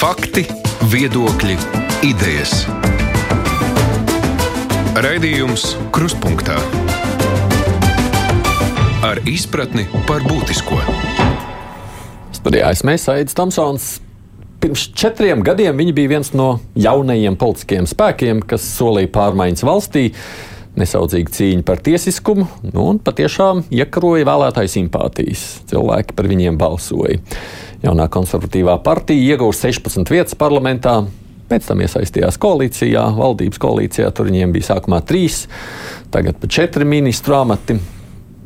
Fakti, viedokļi, idejas. Raidījums Krustpunktā ar izpratni par būtisko. Studijā es mēs, Aits Tomsons. Pirms četriem gadiem viņi bija viens no jaunajiem politiskiem spēkiem, kas solīja pārmaiņas valstī, nesaudzīgu cīņu par tiesiskumu, nu, un patiešām iekaroja vēlētāju simpātijas. Cilvēki par viņiem balsoja. Jaunā konservatīvā partija ieguva 16 vietas parlamentā. Pēc tam iesaistījās koalīcijā, valdības koalīcijā. Tur viņiem bija sākumā trīs, tagad pa četri ministru amati.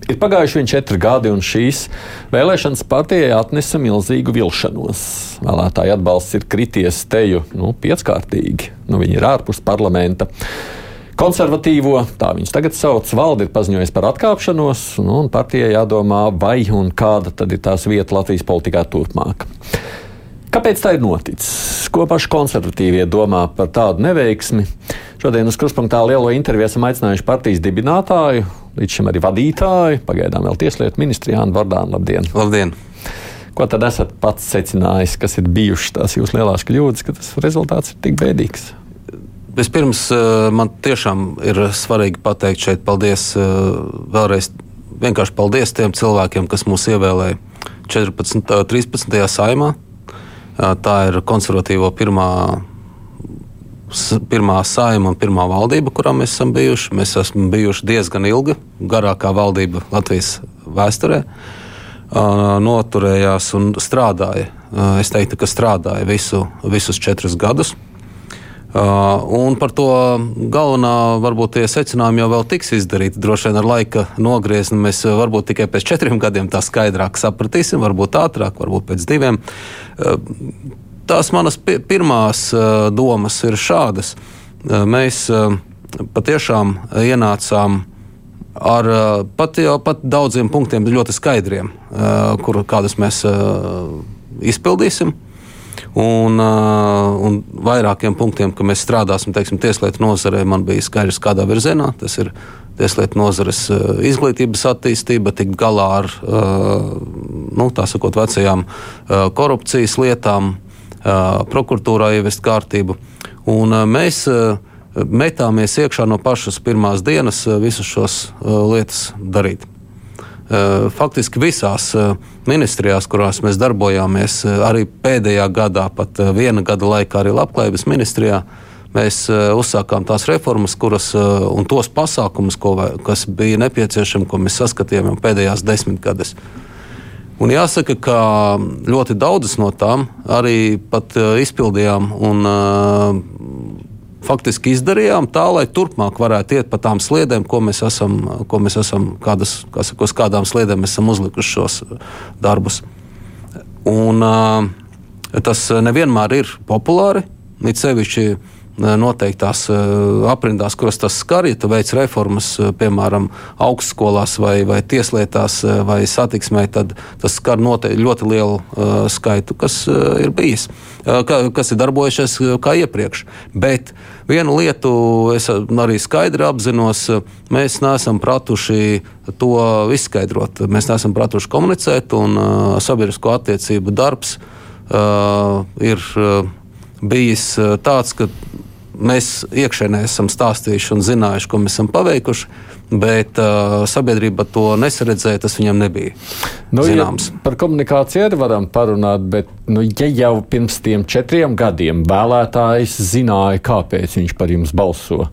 Ir pagājuši vien četri gadi, un šīs vēlēšanas partijai atnesa milzīgu vilšanos. Vēlētāju atbalsts ir krities teju nu, pieckārtīgi. Nu, viņi ir ārpus parlamenta. Konservatīvo, tā viņus tagad sauc, valde ir paziņojusi par atkāpšanos, nu, un partijai jādomā, vai un kāda tad ir tās vieta Latvijas politikā turpmāk. Kāpēc tā ir noticis? Ko paši konservatīvie domā par tādu neveiksmi? Šodien uz kruspunktā lielo interviju esam aicinājuši partijas dibinātāju, līdz šim arī vadītāju, pagaidām vēl tieslietu ministru Jānu Vardānu. Labdien! Labdien! Ko tad esat pats secinājis, kas ir bijušas tās jūsu lielās kļūdas, ka tas rezultāts ir tik bēdīgs? Vispirms man tiešām ir svarīgi pateikt šeit paldies vēlreiz. Vienkārši paldies tiem cilvēkiem, kas mūs ievēlēja 14. un 13. saimā. Tā ir konservatīvo pirmā, pirmā saima un pirmā valdība, kurā mēs esam bijuši. Mēs esam bijuši diezgan ilgi, garākā valdība Latvijas vēsturē. Noturējās un strādāja. Es teiktu, ka strādāja visu, visus četrus gadus. Uh, un par to galvenā varbūt tie secinājumi jau vēl tiks izdarīti. Droši vien ar laika nogriezni mēs varbūt tikai pēc četriem gadiem tā skaidrāk sapratīsim, varbūt ātrāk, varbūt pēc diviem. Uh, tās manas pi pirmās uh, domas ir šādas. Uh, mēs uh, patiešām ienācām ar uh, pat, jau, pat daudziem punktiem ļoti skaidriem, uh, kur, kādus mēs uh, izpildīsim. Un, un vairākiem punktiem, ka mēs strādāsim teiksim, tieslietu nozarē, man bija skaidrs, kādā virzienā. Tas ir tieslietu nozares izglītības attīstība, tikt galā ar nu, sakot, vecajām korupcijas lietām, prokuratūrā ieviest kārtību. Un, mēs metāmies iekšā no pašas pirmās dienas visus šos lietas darīt. Eh, faktiski visās eh, ministrijās, kurās mēs darbojāmies, eh, arī pēdējā gadā, pat viena gada laikā, arī Labklājības ministrijā, mēs uzsākām tās reformas, kuras un tos pasākumus, ko, kas bija nepieciešami, ko mēs saskatījām pēdējās desmitgades. Un jāsaka, ka ļoti daudzas no tām arī izpildījām un faktiski izdarījām tā, lai turpmāk varētu iet pa tām sliedēm, ko mēs esam, ko mēs esam kādas, kā saka, uz kādām sliedēm esam uzlikuši šos darbus. Un, tas nevienmēr ir populāri, it sevišķi noteiktās aprindās, kuras tas skar. Ja tu veic reformas, piemēram, augstskolās vai, vai tieslietās vai satiksmē, tad tas skar ļoti lielu uh, skaitu, kas uh, ir bijis, uh, ka, kas ir darbojušies kā iepriekš. Bet vienu lietu es arī skaidri apzinos, mēs neesam pratuši to izskaidrot. Mēs neesam pratuši komunicēt, un sabiedrisko attiecību darbs ir bijis tāds, ka mēs iekšēnē esam stāstījuši un zinājuši, ko mēs esam paveikuši, bet uh, sabiedrība to nesaredzēja, tas viņam nebija nu, zināms. Ja par komunikāciju arī varam parunāt, bet nu, ja jau pirms tiem četriem gadiem vēlētājs zināja, kāpēc viņš par jums balso,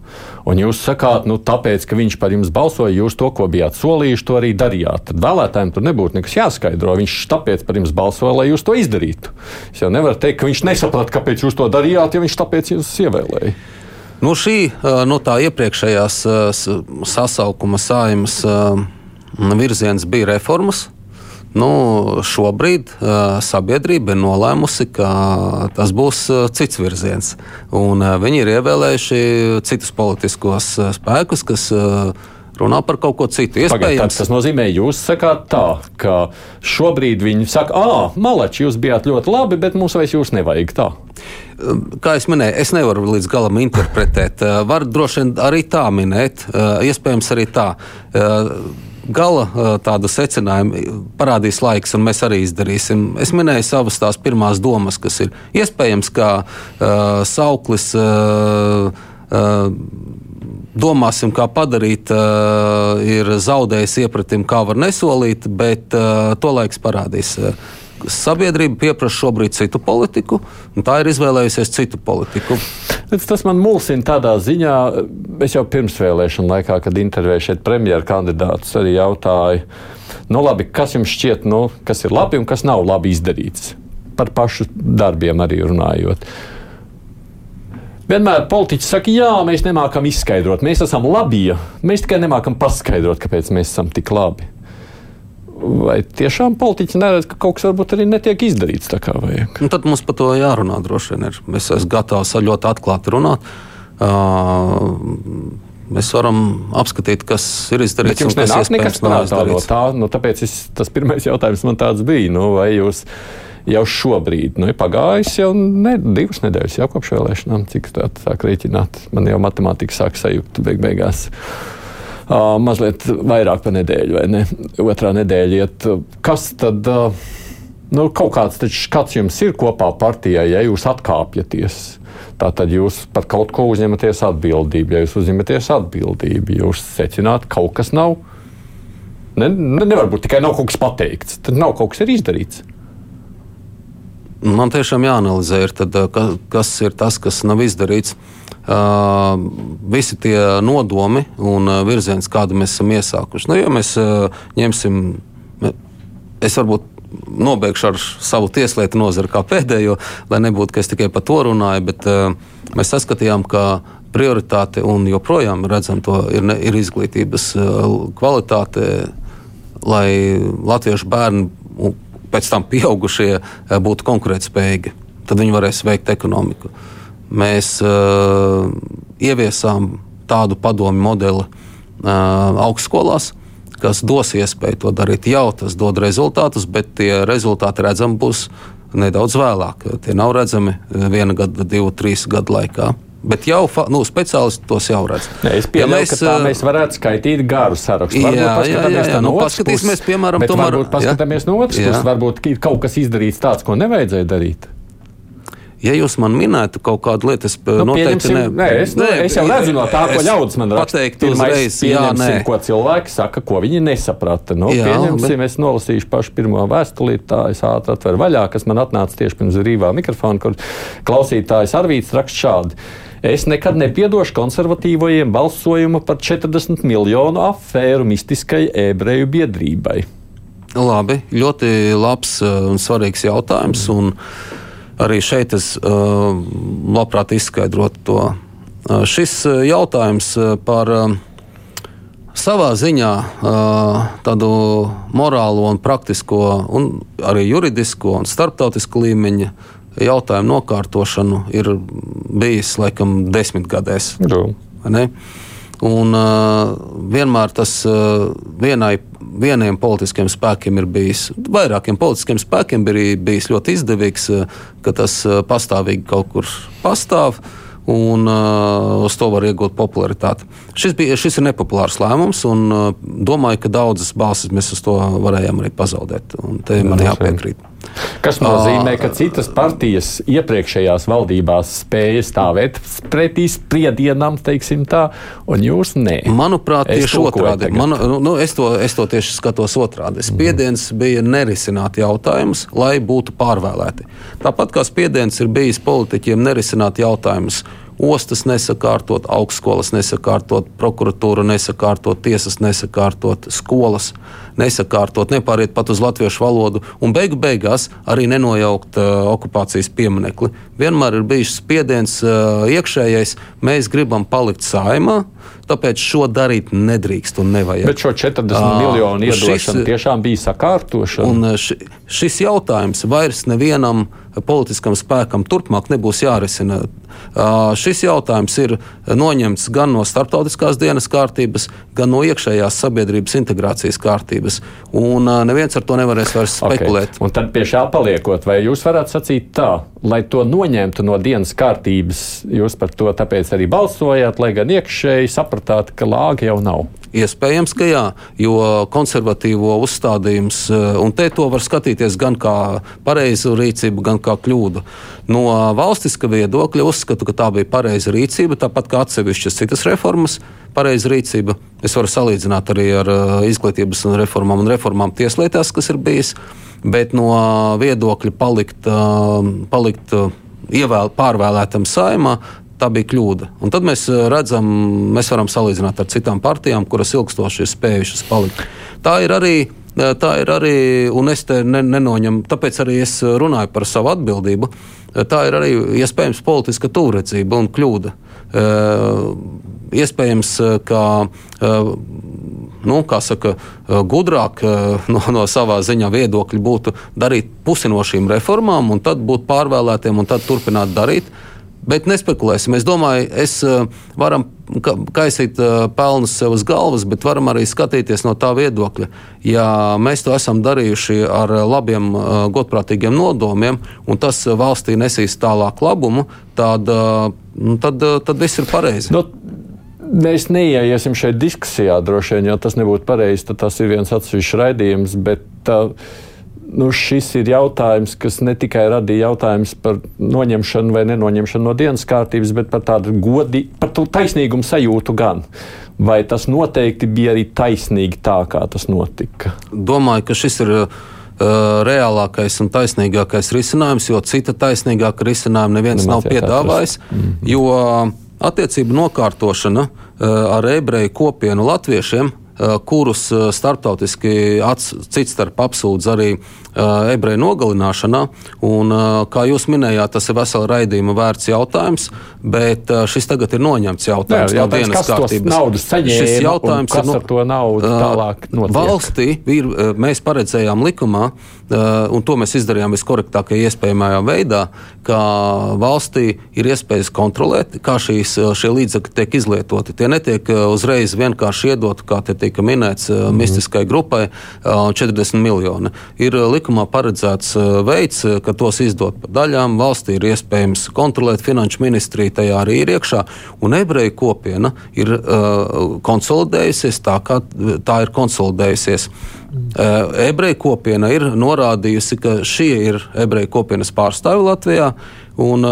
un jūs sakāt, nu, tāpēc, ka viņš par jums balsoja, jūs to, ko bijāt solījuši, to arī darījāt, tad vēlētājiem tur nebūtu nekas jāskaidro. Viņš tāpēc par jums balsoja, lai jūs to izdarītu. Es jau nevaru teikt, ka viņš nesaprata, kāpēc jūs to darījāt, ja viņš tāpēc jūs ievēlēja. Nu, šī nu, iepriekšējās sasaukuma saimas virziens bija reformas. Nu, šobrīd uh, sabiedrība ir nolēmusi, ka tas būs uh, cits virziens. Un, uh, viņi ir ievēlējuši citus politiskos uh, spēkus, kas uh, runā par kaut ko citu. Iespējams, tas nozīmē, jūs sakāt tā, ka šobrīd viņi saka, ah, malači, jūs bijāt ļoti labi, bet mums vairs jūs nevajag tā. Kā jau minēju, es nevaru līdz galam interpretēt. Var droši vien arī tā minēt, iespējams, arī tā gala tādu secinājumu parādīs laiks, un mēs arī izdarīsim. Es minēju savas tās pirmās domas, kas ir iespējams, kā uh, sauklis. Uh, uh, domāsim, kā padarīt, uh, ir zaudējis iepratim, kā var nesolīt, bet uh, to laiks parādīs. Sabiedrība pieprasa šobrīd citu politiku, un tā ir izvēlējusies citu politiku. Tas man mulsina tādā ziņā, es jau pirms vēlēšana laikā, kad intervēju šeit premjeras kandidātus, arī jautāju, nu labi, kas jums šķiet, nu, kas ir labi un kas nav labi izdarīts. Par pašu darbiem arī runājot. Vienmēr politiķi saka, jā, mēs nemākam izskaidrot, mēs esam labi, mēs tikai nemākam paskaidrot, kāpēc mēs esam tik labi. Vai tiešām politiķi neredz, ka kaut kas varbūt arī netiek izdarīts tā kā vajag? Nu, tad mums par to jārunā droši vien. Ir. Es esmu gatavs ļoti atklāti runāt. Uh, mēs varam apskatīt, kas ir izdarīts. Bet jums nenāk nekas prātā no tā, nu, tāpēc es, tas pirmais jautājums man tāds bija, nu, vai jūs jau šobrīd, nu, ir pagājis jau ne, divas nedēļas, jau kopš vēlēšanām, cik tā sāk rēķināt. Man jau matemātika sāk sajūgt beig beigās. Uh, mazliet vairāk par nedēļu, vai ne? Otrā nedēļa iet. Kas tad? Uh, nu, kaut kāds skats jums ir kopā partijai, ja jūs atkāpjaties. Tātad jūs par kaut ko uzņematies atbildību. Ja jūs uzņematies atbildību, jūs secināt, ka kaut kas nav. Ne, nevar būt tikai kaut kas pateikts, tad nav kaut kas izdarīts. Man tiešām jāanalizē, ir tad, ka, kas ir tas, kas nav izdarīts. Uh, visi tie nodomi un virziens, kādu mēs esam iesākuši. Nu, ja mēs uh, ņemsim, es varbūt nobeigšu ar savu tieslietu nozari kā pēdējo, lai nebūtu, ka es tikai par to runāju, bet uh, mēs saskatījām, ka prioritāte un joprojām redzam to ir, ne, ir izglītības kvalitāte, lai latviešu bērni pēc tam pieaugušie eh, būtu konkurētspējīgi. Tad viņi varēs veikt ekonomiku. Mēs uh, ieviesām tādu padomu modeli uh, augstskolās, kas dos iespēju to darīt. Jau tas dod rezultātus, bet tie rezultāti redzami būs nedaudz vēlāk. Tie nav redzami viena gada, divu, trīs gadu laikā. Bet jau nu, speciālisti tos jau redz. Ne, es pieņemu, ja mēs, ka tā mēs varētu skaitīt garu sarakstu. Jā, varbūt jā, jā, jā. Nu, paskatīsimies, piemēram, tomēr. Varbūt paskatāmies jā. no otras puses, varbūt kaut kas izdarīts tāds, ko nevajadzēja darīt. Ja jūs man minētu kaut kādu lietu, es nu, noteikti ne, nē, es, nu, es jau redzu no tā, ko ļaudis man raksta. Pateikt uzreiz, jā, nē. Ko cilvēki saka, ko viņi nesaprata. Nu, jā, pieņemsim, bet... es nolasīšu pašu pirmo vēstulīti, tā es ātri atveru vaļā, kas man atnāca tieši pirms brīvā mikrofona, kur klausītājs Arvīts raksta šādi. Es nekad nepiedošu konservatīvajiem balsojumu par 40 miljonu afēru mistiskai ebreju biedrībai. Labi, ļoti labs uh, un svarīgs jautājums. Un arī šeit es uh, labprāt izskaidrotu to. Uh, šis jautājums par savā ziņā tādu morālo un praktisko, un arī juridisko un starptautisko līmeņa jautājumu nokārtošanu ir bijis laikam desmitgadēs. Un, uh, vienmēr tas uh, vienai, vieniem politiskiem spēkiem ir bijis, vairākiem politiskiem spēkiem ir bijis ļoti izdevīgs, uh, ka tas uh, pastāvīgi kaut kur pastāv. Un uh, uz to var iegūt popularitāti. Šis, bija, šis ir nepopulārs lēmums, un uh, domāju, ka daudzas balsis mēs uz to varējām arī pazaudēt. Te man jāpiekrīt. Kas nozīmē, ka citas partijas iepriekšējās valdībās spēja stāvēt pretī spriedienam, teiksim tā, un jūs nē. Manuprāt, es tieši otrādi. Man, nu, nu, es, to, es to tieši skatos otrādi. Spiediens mm. bija nerisināt jautājumus, lai būtu pārvēlēti. Tāpat kā spiediens ir bijis politiķiem nerisināt jautājumus ostas nesakārtot, augstskolas nesakārtot, prokuratūra nesakārtot, tiesas nesakārtot, skolas nesakārtot, nepāriet pat uz latviešu valodu un beigu beigās arī nenojaukt uh, okupācijas pieminekli. Vienmēr ir bijis spiediens uh, iekšējais, mēs gribam palikt saimā. Tāpēc šo darīt nedrīkst un nevajag. Bet šo 40 uh, miljonu iedošana šis, tiešām bija sakārtošana. Un ši, šis jautājums vairs nevienam politiskam spēkam turpmāk nebūs jārisina. Šis jautājums ir noņemts gan no starptautiskās dienas kārtības, gan no iekšējās sabiedrības integrācijas kārtības. Un neviens ar to nevarēs vairs spekulēt. Okay. Un tad pie šā paliekot, vai jūs varētu sacīt tā, lai to noņemtu no dienas kārtības, jūs par to tāpēc arī balsojāt, lai gan iekšēji sapratāt, ka lāga jau nav? Iespējams, ka jā, jo konservatīvo uzstādījums, un te to var skatīties gan kā pareizu rīcību, gan kā kļūdu. No valstiska viedokļa uzskatu, ka tā bija pareiza rīcība, tāpat kā atsevišķas citas reformas, pareiza rīcība. Es varu salīdzināt arī ar izglītības reformām un reformām tieslietās, kas ir bijis, bet no viedokļa palikt, palikt ievēl, pārvēlētam saimā, tā bija kļūda. Un tad mēs eh, redzam, mēs varam salīdzināt ar citām partijām, kuras ilgstoši ir spējušas palikt. Tā ir arī. Eh, tā ir arī, un es te ne, nenoņemu, tāpēc arī es runāju par savu atbildību. Eh, tā ir arī iespējams politiska tūredzība un kļūda. Iespējams, ka nu, saka, gudrāk no, no savā ziņā viedokļa būtu darīt pusi no šīm reformām, un tad būt pārvēlētiem, un tad turpināt darīt. Bet nespekulēsim. Es domāju, es uh, varam kaisīt uh, pelnus sev uz galvas, bet varam arī skatīties no tā viedokļa. Ja mēs to esam darījuši ar labiem, uh, godprātīgiem nodomiem, un tas valstī nesīs tālāk labumu, tad, nu, tad, tad viss ir pareizi. No. Nu, mēs neieiesim šeit diskusijā, droši vien, jo tas nebūtu pareizi. Tas ir viens atsevišķs raidījums. Bet, uh, nu, šis ir jautājums, kas ne tikai radīja jautājumus par noņemšanu vai nenoņemšanu no dienas kārtības, bet par tādu godi, par taisnīgumu sajūtu gan. Vai tas noteikti bija arī taisnīgi tā, kā tas notika? Domāju, ka šis ir. Uh, reālākais un taisnīgākais risinājums, jo cita taisnīgāka risinājuma neviens Nemāciet nav piedāvājis. Mm -hmm. Jo attiecību nokārtošana uh, ar ebreju kopienu latviešiem kurus starptautiski cits starp apsūdz arī ebreju nogalināšanā. Un, kā jūs minējāt, tas ir vesela raidījuma vērts jautājums, bet šis tagad ir noņemts jautājums Jā, no dienas kārtības. Naudas saņēma, šis jautājums ir no, ar to naudu tālāk notiek. Valstī ir, mēs paredzējām likumā, un to mēs izdarījām viskorektākajā iespējamajā veidā, ka valstī ir iespējas kontrolēt, kā šīs, šie līdzekļi tiek izlietoti. Tie netiek uzreiz vienkārši iedoti, kā te tika minēts, mm. mistiskai grupai 40 miljoni. Ir likumā paredzēts veids, ka tos izdot pa daļām. Valstī ir iespējams kontrolēt, finanšu ministrija tajā arī ir iekšā. Un ebreju kopiena ir uh, konsolidējusies tā, kā tā ir konsolidējusies. Ebreju kopiena ir norādījusi, ka šie ir ebreju kopienas pārstāvi Latvijā, un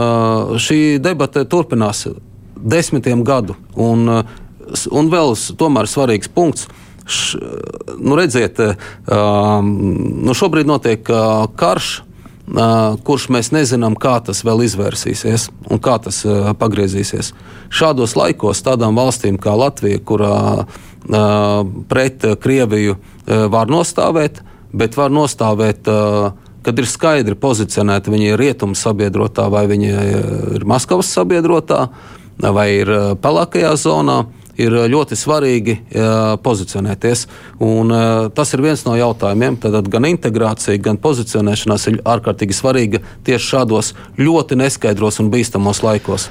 šī debata turpinās desmitiem gadu. Un, un vēl tomēr svarīgs punkts š, nu redziet, nu šobrīd notiek karš. Kurš mēs nezinām, kā tas vēl izvērsīsies un kā tas pagriezīsies. Šādos laikos tādām valstīm kā Latvija, kurā uh, pret Krieviju var nostāvēt, bet var nostāvēt, kad ir skaidri pozicionēta viņa ir rietumu sabiedrotā, vai viņa ir Maskavas sabiedrotā, vai ir pelēkajā zonā. Ir ļoti svarīgi pozicionēties. Un, tas ir viens no jautājumiem. Tad gan integrācija, gan pozicionēšanās ir ārkārtīgi svarīga tieši šādos ļoti neskaidros un bīstamos laikos.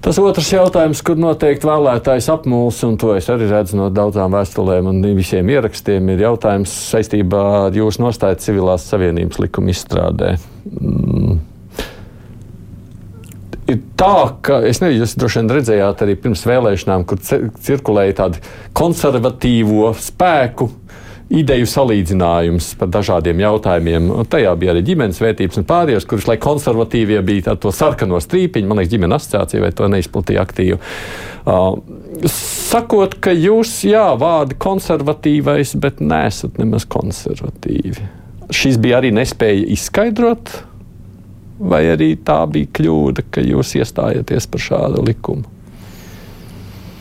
Tas otrs jautājums, kur noteikti vēlētājs apmulsi, un to es arī redzu no daudzām vēstulēm un visiem ierakstiem, ir jautājums saistībā ar jūsu nostāju civilās savienības likuma izstrādē. Mm ir tā, ka es nezinu, jūs droši vien redzējāt arī pirms vēlēšanām, kur cirkulēja tādi konservatīvo spēku. Ideju salīdzinājums par dažādiem jautājumiem. Un tajā bija arī ģimenes vērtības un pārējos, kurš, lai konservatīvie bija ar to sarkano strīpiņu, man liekas, ģimenes asociācija vai to neizplatīja aktīvi. Uh, sakot, ka jūs, jā, vārdi konservatīvais, bet nesat nemaz konservatīvi. Šis bija arī nespēja izskaidrot vai arī tā bija kļūda, ka jūs iestājāties par šādu likumu?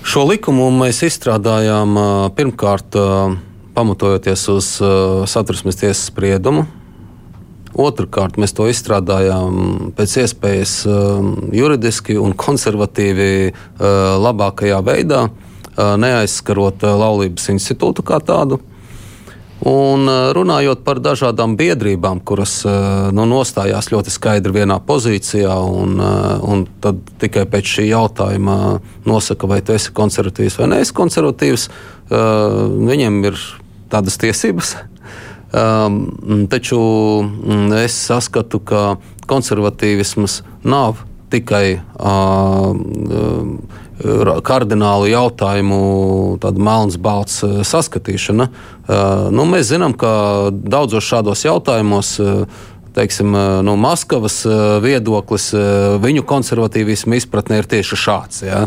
Šo likumu mēs izstrādājām pirmkārt pamatojoties uz satversmes tiesas spriedumu. Otrakārt, mēs to izstrādājām pēc iespējas juridiski un konservatīvi labākajā veidā, neaizskarot laulības institūtu kā tādu. Un runājot par dažādām biedrībām, kuras nu, nostājās ļoti skaidri vienā pozīcijā, un, un tad tikai pēc šī jautājuma nosaka, vai tu esi konservatīvs vai neesi konservatīvs, viņiem ir tādas tiesības. Um, taču mm, es saskatu, ka konservatīvisms nav tikai uh, kardinālu jautājumu, melns balts saskatīšana. Nu, mēs zinām, ka daudzos šādos jautājumos teiksim, no Maskavas viedoklis, viņu konservatīvismu izpratne ir tieši šāds. Ja.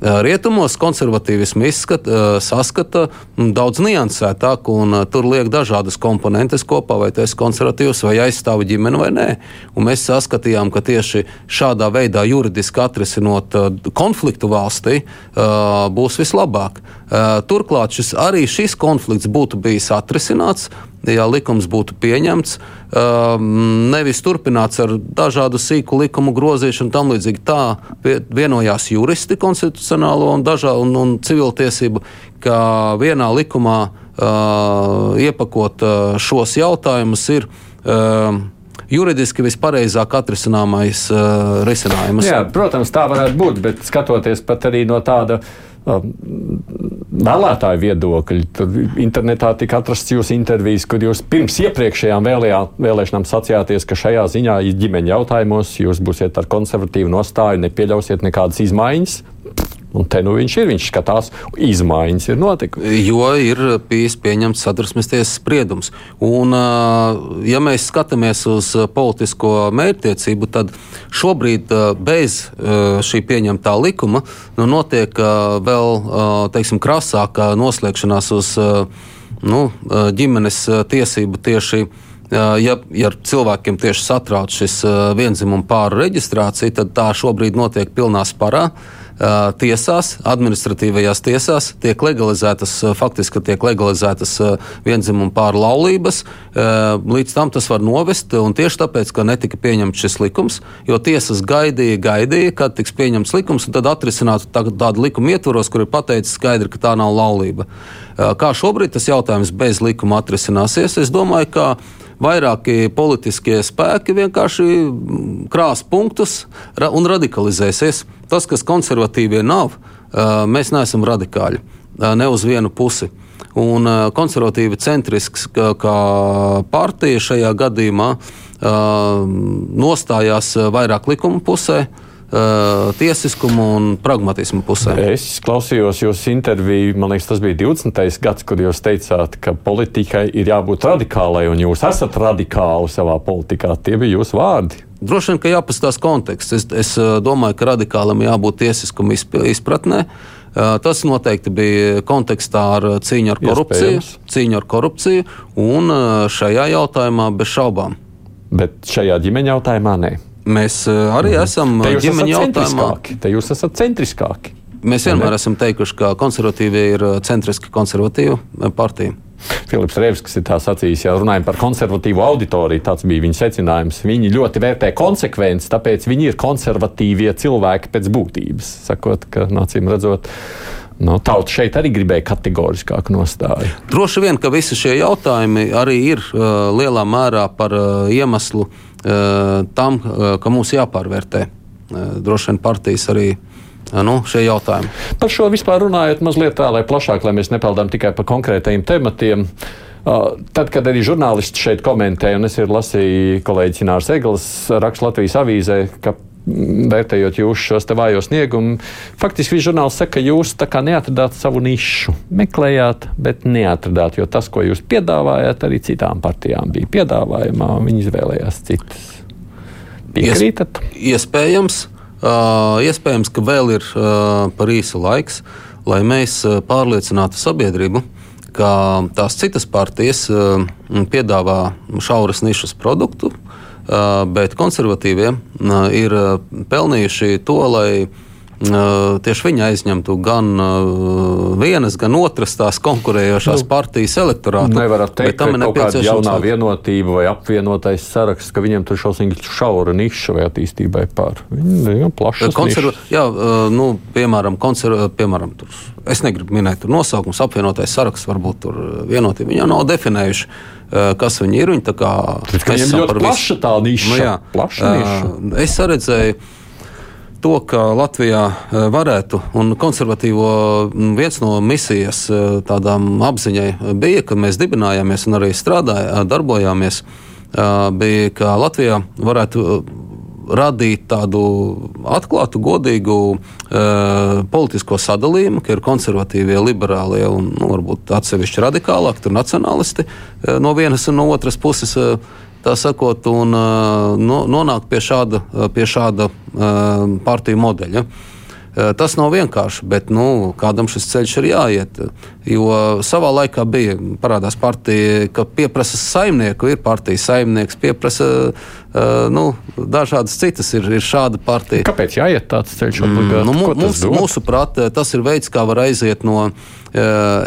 Rietumos konservatīvismu izskat, saskata daudz niansētāk, un tur liek dažādas komponentes kopā, vai tas ir konservatīvs, vai aizstāv ģimeni vai nē. Un mēs saskatījām, ka tieši šādā veidā juridiski atrisinot konfliktu valstī būs vislabāk. Turklāt šis, arī šis konflikts būtu bijis atrisināts, ja likums būtu pieņemts, nevis turpināts ar dažādu sīku likumu grozīšanu tam līdzīgi. Tā vienojās juristi konstitucionālo un, dažā, un, un civiltiesību, ka vienā likumā uh, iepakot uh, šos jautājumus ir. Uh, juridiski vispareizāk atrisināmais uh, risinājums. Jā, protams, tā varētu būt, bet skatoties pat arī no tāda Um, vēlētāju viedokļi. Tur internetā tika atrasts jūsu intervijas, kur jūs pirms iepriekšējām vēlējā, vēlēšanām sacījāties, ka šajā ziņā ģimeņa jautājumos jūs būsiet ar konservatīvu nostāju, nepieļausiet nekādas izmaiņas. Un te nu viņš ir, viņš skatās, izmaiņas ir notikušas. Jo ir bijis pieņemts sadursmes tiesas spriedums. Un, ja mēs skatāmies uz politisko mērķtiecību, tad šobrīd bez šī pieņemtā likuma nu, notiek vēl teiksim, krasāka noslēgšanās uz nu, ģimenes tiesību tieši. Ja, ja cilvēkiem tieši satrauc šis vienzimuma pāru reģistrācija, tad tā šobrīd notiek pilnā sparā. Uh, tiesās, administratīvajās tiesās tiek legalizētas, faktiski tiek legalizētas vienzimuma pārlaulības. Līdz tam tas var novest, un tieši tāpēc, ka netika pieņemts šis likums, jo tiesas gaidīja, gaidīja, kad tiks pieņemts likums, un tad atrisinātu tādu likumu ietvaros, kur ir pateicis skaidri, ka tā nav laulība. Kā šobrīd tas jautājums bez likuma atrisināsies? Es domāju, ka vairāki politiskie spēki vienkārši krās punktus un radikalizēsies. Tas, kas konservatīvie nav, mēs neesam radikāļi ne uz vienu pusi. Un konservatīvi centrisks kā partija šajā gadījumā nostājās vairāk likuma pusē, uh, tiesiskumu un pragmatismu pusē. Es klausījos jūsu interviju, man liekas, tas bija 20. gads, kad jūs teicāt, ka politikai ir jābūt radikālai, un jūs esat radikāli savā politikā. Tie bija jūsu vārdi. Droši vien, ka jāpastāsta konteksts. Es, es domāju, ka radikālam jābūt tiesiskuma izpratnē. Tas noteikti bija kontekstā ar cīņu ar korupciju, cīņu ar korupciju, un šajā jautājumā bez šaubām. Bet šajā ģimeņa jautājumā nē. Mēs eh, arī mhm. esam ģimeņa jautājumā. Te jūs esat centriskāki. Mēs vienmēr esam teikuši, ka konservatīvie ir eh, centriski konservatīva eh, partija. Filips Rēvs ir tā sacījis, ja runājam par konservatīvu auditoriju, tāds bija viņa secinājums. Viņi ļoti vērtē konsekvenci, tāpēc viņi ir konservatīvie cilvēki pēc būtības. Sakot, ka nācīm redzot, No, nu, tauta šeit arī gribēja kategoriskāku nostāju. Droši vien, ka visi šie jautājumi arī ir uh, lielā mērā par uh, iemeslu uh, Eh, tam, ka mums jāpārvērtē droši vien partijas arī nu, šie jautājumi. Par šo vispār runājot mazliet tā, lai plašāk, lai mēs nepeldām tikai par konkrētajiem tematiem. Tad, kad arī žurnālisti šeit komentēja, un es lasīju kolēģis Inārs Eglis, raksta Latvijas avīzē, ka vērtējot jūsu šos vājos sniegumus, faktiski viņš žurnāls saka, ka jūs neatradāt savu nišu. Meklējāt, bet neatradāt, jo tas, ko jūs piedāvājat, arī citām partijām bija piedāvājumā, viņi izvēlējās citas. Piekrītat? Ies, iespējams, uh, iespējams, ka vēl ir uh, par īsu laiks, lai mēs uh, pārliecinātu sabiedrību, ka tās citas partijas uh, piedāvā šauras nišas produktu, uh, bet konservatīvie ir pelnījuši to, lai tieši viņi aizņemtu gan vienas, gan otras tās konkurējošās nu, partijas elektorātu. Nevarat teikt, ka ir kaut kāda jaunā vienotība vai apvienotais saraksts, ka viņiem tur šausmīgi šaura niša vai attīstībai pār. Viņi ir plašs. Konserva... Jā, nu, piemēram, konserva... piemēram tur, es negribu minēt nosaukums, apvienotais saraksts, varbūt tur vienotība. Viņi jau nav definējuši kas viņi ir. Viņi kā, mēs esam par visu tā niša. Nu, jā, plaša niša. Es redzēju to, ka Latvijā varētu, un konservatīvo viens no misijas tādām apziņai bija, kad mēs dibinājāmies un arī strādājām, darbojāmies, bija, ka Latvijā varētu radīt tādu atklātu, godīgu uh, politisko sadalījumu, ka ir konservatīvie, liberālie un nu, varbūt atsevišķi radikālāki, tur nacionālisti uh, no vienas un no otras puses. Uh, tā sakot, un uh, no, nonākt pie šāda, pie šāda uh, partiju modeļa. Tas nav vienkārši, bet nu, kādam šis ceļš ir jāiet. Jo savā laikā bija parādās partija, ka pieprasa saimnieku, ir partijas saimnieks, pieprasa nu, dažādas citas, ir, ir šāda partija. Kāpēc jāiet tāds ceļš? Mm, nu, mums, mūsuprāt, tas ir veids, kā var aiziet no uh,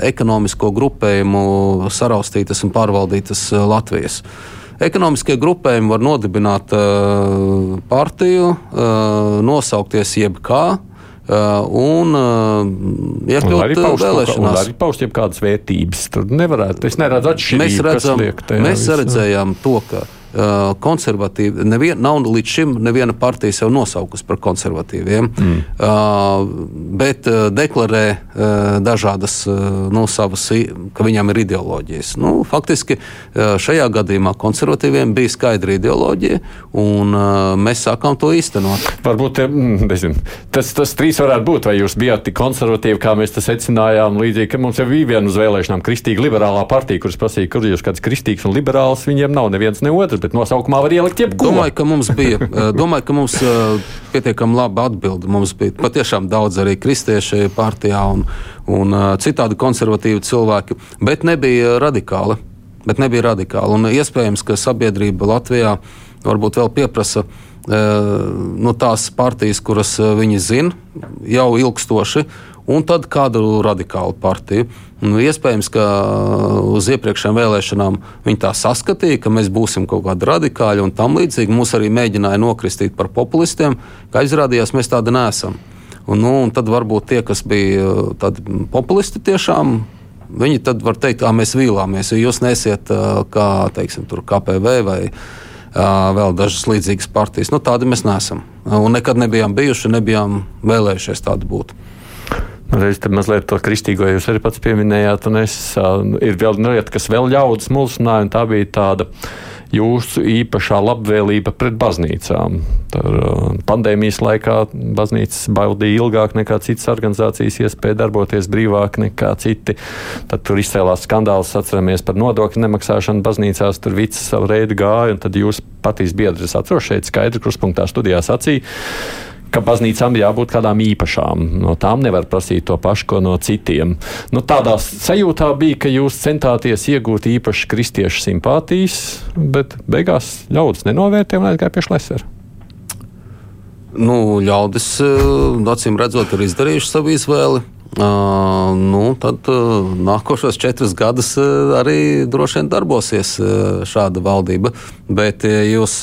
ekonomisko grupējumu saraustītas un pārvaldītas Latvijas. Ekonomiskie grupējumi var nodibināt uh, partiju, uh, nosaukties jebkā. Uh, un uh, iekļūt arī paust, vēlēšanās. Arī paust kādas vērtības. Tur nevarētu, es neredzu atšķirību. Mēs, redzam, mēs redzējām to, ka konservatīvi. Nevien, nav līdz šim neviena partija sev nosaukusi par konservatīviem, mm. uh, bet uh, deklarē uh, dažādas uh, nu, savas, ka viņām ir ideoloģijas. Nu, faktiski uh, šajā gadījumā konservatīviem bija skaidra ideoloģija, un uh, mēs sākām to īstenot. Varbūt mm, nezinu, tas, tas trīs varētu būt, vai jūs bijāt tik konservatīvi, kā mēs to secinājām. Līdzīgi, ka mums jau bija viena uz vēlēšanām kristīga liberālā partija, kuras prasīja, kur jūs kāds kristīgs un liberāls, viņiem nav neviens ne otrs bet nosaukumā var ielikt jebko. Domāju, ka mums bija eh, domāju, ka mums, eh, pietiekami laba atbilde. Mums bija patiešām daudz arī kristieši partijā un, un eh, citādi konservatīvi cilvēki, bet nebija radikāli. Bet nebija radikāli. Un iespējams, ka sabiedrība Latvijā varbūt vēl pieprasa no tās partijas, kuras viņi zina jau ilgstoši, un tad kādu radikālu partiju. Nu, iespējams, ka uz iepriekšējām vēlēšanām viņi tā saskatīja, ka mēs būsim kaut kādi radikāļi un tam līdzīgi. Mūs arī mēģināja nokristīt par populistiem, kā izrādījās, mēs tādi neesam. Un, nu, un tad varbūt tie, kas bija uh, tādi populisti tiešām. Viņi tad var teikt, ka mēs vīlāmies, jo jūs nesiet kā teiksim, KPV vai vēl dažas līdzīgas partijas. Nu, tādi mēs neesam. Un nekad nebijām bijuši, nebijām vēlējušies tādi būt. Reiz tam mazliet to kristīgo jūs arī pats pieminējāt, un es, ir vēl lieta, kas vēl ļaudis mulsināja, un tā bija tāda jūsu īpašā labvēlība pret baznīcām. Tur, pandēmijas laikā baznīcas baudīja ilgāk nekā citas organizācijas, iespēja darboties brīvāk nekā citi. Tad tur izcēlās skandāls, atceramies par nodokļu nemaksāšanu baznīcās, tur viss savu reidu gāja, un tad jūs patīs biedrs atceros šeit skaidri kruspunktā studijā sacīja ka baznīcām jābūt kādām īpašām. No tām nevar prasīt to pašu, ko no citiem. Nu, tādā sajūtā bija, ka jūs centāties iegūt īpaši kristiešu simpātijas, bet beigās ļaudis nenovērtēja un aizgāja pie šlesera. Nu, ļaudis, eh, acīm redzot, ir izdarījuši savu izvēli. Uh, nu, tad uh, nākošos četrus gadus uh, arī droši vien darbosies šāda valdība. Bet, ja jūs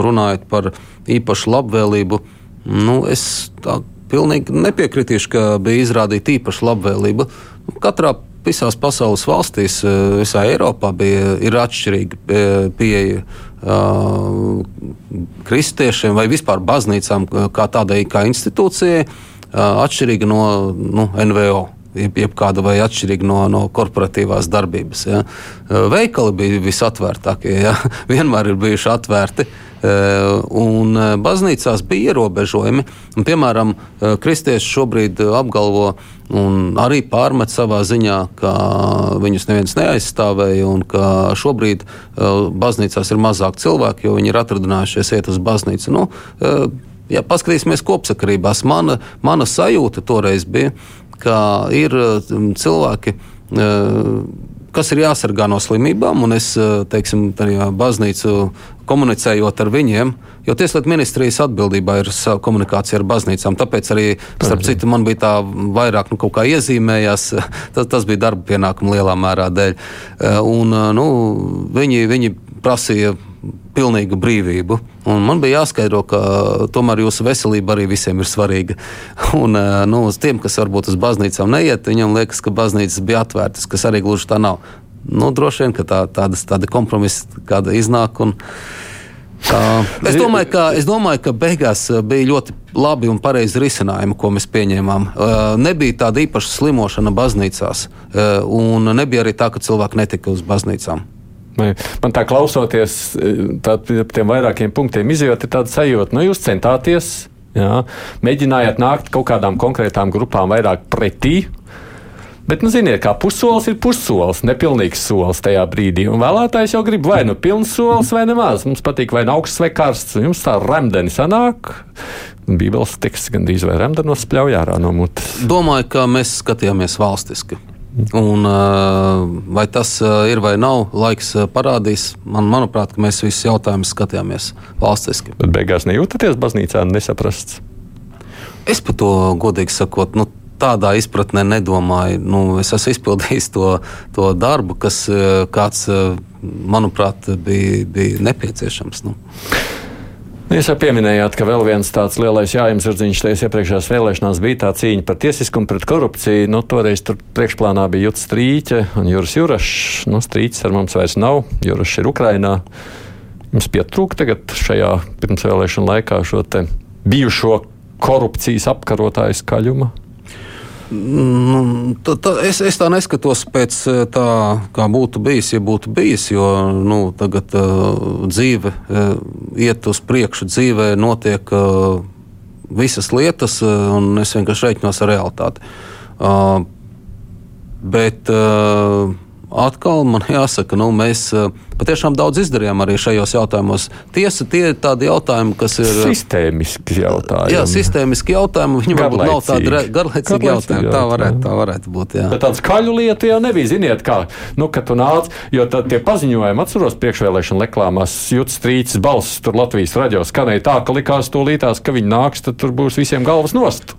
runājat par īpašu labvēlību, uh, Nu, es tā pilnīgi nepiekritīšu, ka bija izrādīta īpaša labvēlība. Nu, katrā visās pasaules valstīs, eh, visā Eiropā bija atšķirīga eh, pieeja uh, kristiešiem vai vispār baznīcām kā tādai kā institūcijai, uh, atšķirīga no nu, NVO. Jeb, jeb kāda vai atšķirīga no, no korporatīvās darbības. Ja. Veikali bija visatvērtākie, ja. vienmēr ir bijuši atvērti. Uh, un eh, baznīcās bija ierobežojumi. Un, piemēram, eh, kristieši šobrīd apgalvo un arī pārmet savā ziņā, ka viņus neviens neaizstāvēja un ka šobrīd baznīcās ir mazāk cilvēku, jo viņi ir atradinājušies iet uz baznīcu. Nu, ja paskatīsimies kopsakarībās, mana, mana sajūta toreiz bija, ka ir cilvēki kas ir jāsargā no slimībām, un es, eh, teiksim, tajā baznīcu komunicējot ar viņiem, jo Tieslietu ministrijas atbildībā ir komunikācija ar baznīcām. Tāpēc arī, starp citu, man bija tā vairāk nu, kaut kā iezīmējās. Tas, tas bija darba pienākuma lielā mērā dēļ. Eh, un, eh, nu, viņi, viņi prasīja pilnīgu brīvību. Un man bija jāskaidro, ka tomēr jūsu veselība arī visiem ir svarīga. Un, eh, nu, uz tiem, kas varbūt uz baznīcām neiet, viņam liekas, ka baznīcas bija atvērtas, kas arī gluži tā nav. Nu, droši vien, ka tā, tādas, tāda kompromisa kāda iznāk. Un, Uh, es, domāju, ka, es domāju, ka beigās eh, bija ļoti labi un pareizi risinājumi, ko mēs pieņēmām. Uh, nebija tāda īpaša slimošana baznīcās, uh, un nebija arī tā, ka cilvēki netika uz baznīcām. Man tā klausoties, tā, tiem vairākiem punktiem izjūt, ir tāda sajūta, nu jūs centāties, jā, mēģinājāt nākt kaut kādām konkrētām grupām vairāk pretī, Bet, nu, ziniet, kā pussolis ir pussolis, nepilnīgs solis tajā brīdī. Un vēlētājs jau grib vai nu pilns solis, vai nemaz. Mums patīk vai nu augsts vai karsts. Jums tā remdeni sanāk. Bībeles teksts gandrīz vai remdenos spļauj ārā no mutes. Domāju, ka mēs skatījāmies valstiski. Un, vai tas ir vai nav, laiks parādīs. Man, manuprāt, mēs visus jautājumus skatījāmies valstiski. Bet beigās nejūtaties baznīcā nesaprasts. Es par to godīgi sakot, nu, tādā izpratnē nedomāju. Nu, es esmu izpildījis to, to darbu, kas, eh, kāds, eh, manuprāt, bija, bija nepieciešams. Nu. Jūs jau pieminējāt, ka vēl viens tāds lielais jājumsardziņš tajās iepriekšējās vēlēšanās bija tā cīņa par tiesiskumu pret korupciju. Nu, toreiz tur priekšplānā bija Juts Strīķe un Juris Jurašs. Nu, Strīķis ar mums vairs nav, Jurašs ir Ukrainā. Mums pietrūka tagad šajā pirmsvēlēšana laikā šo bijušo korupcijas apkarotāju skaļumu. Nu, tā, tā, es, es tā neskatos pēc eh, tā, kā būtu bijis, ja būtu bijis. Jo nu, tagad uh, dzīve uh, iet uz priekšu, dzīvē notiek uh, visas lietas, uh, un es vienkārši reiķinos ar realitāti. Uh, bet uh, atkal man jāsaka, nu, mēs uh, patiešām daudz izdarījām arī šajos jautājumos. Tiesa, tie ir tādi jautājumi, kas ir sistēmiski jautājumi. Jā, sistēmiski jautājumi. Viņi varbūt nav tādi garlaicīgi jautājumi. Tā varētu, tā varētu būt. Jā. Bet tāda skaļu lieta jau nebija. Ziniet, kā, nu, kad tu nāc, jo tad tie paziņojumi, atceros priekšvēlēšana reklāmās, jūt strīcis balss tur Latvijas raģio skanēja tā, ka likās to lītās, ka viņi nāks, tad tur būs visiem galvas nost.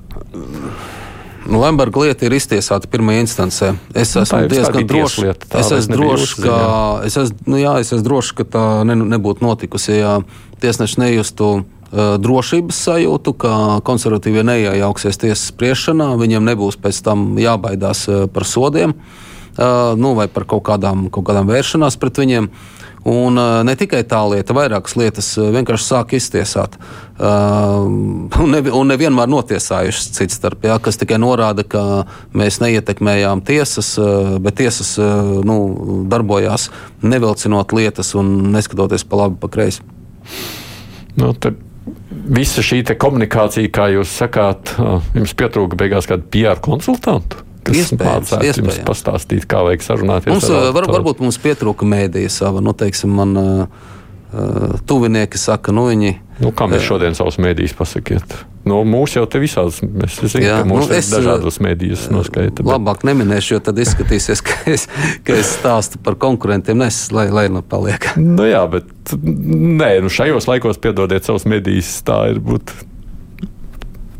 Nu, Lemberga lieta ir iztiesāta pirmajā instancē. Es Nu, esmu ir diezgan drošs, tā es esmu drošs, ka, es esmu, nu, jā, es esmu drošs, ka tā ne, nebūtu notikusi, ja tiesneši nejustu uh, drošības sajūtu, ka konservatīvie neiejauksies tiesas spriešanā, viņiem nebūs pēc tam jābaidās uh, par sodiem uh, nu, vai par kaut kādām, kaut kādām vēršanās pret viņiem. Un uh, ne tikai tā lieta, vairākas lietas uh, vienkārši sāk iztiesāt. Uh, un, ne, un nevienmēr notiesājušas cits starp, jā, kas tikai norāda, ka mēs neietekmējām tiesas, bet tiesas nu, darbojās nevilcinot lietas un neskatoties pa labi, pa kreisi. Nu, te visa šī komunikācija, kā jūs sakāt, jums pietrūka beigās kādu PR konsultantu. Kas mācētu jums pastāstīt, kā vajag sarunāties. Mums, ar uh, var, varbūt mums pietrūka mēdīja sava, nu, teiksim, man uh, tuvinieki saka, nu, viņi. Nu, kā mēs šodien savus mēdījus pasakiet? Nu, mūsu jau te visādas, mēs zinām, Jā, ka mūsu nu, es, dažādos mēdījus noskaita. bet- Labāk neminēšu, jo tad izskatīsies, ka es, ka es stāstu par konkurentiem. Nes, lai, lai nu paliek. Nu, jā, bet nē, nu šajos laikos piedodiet savus medijas. Tā ir būt.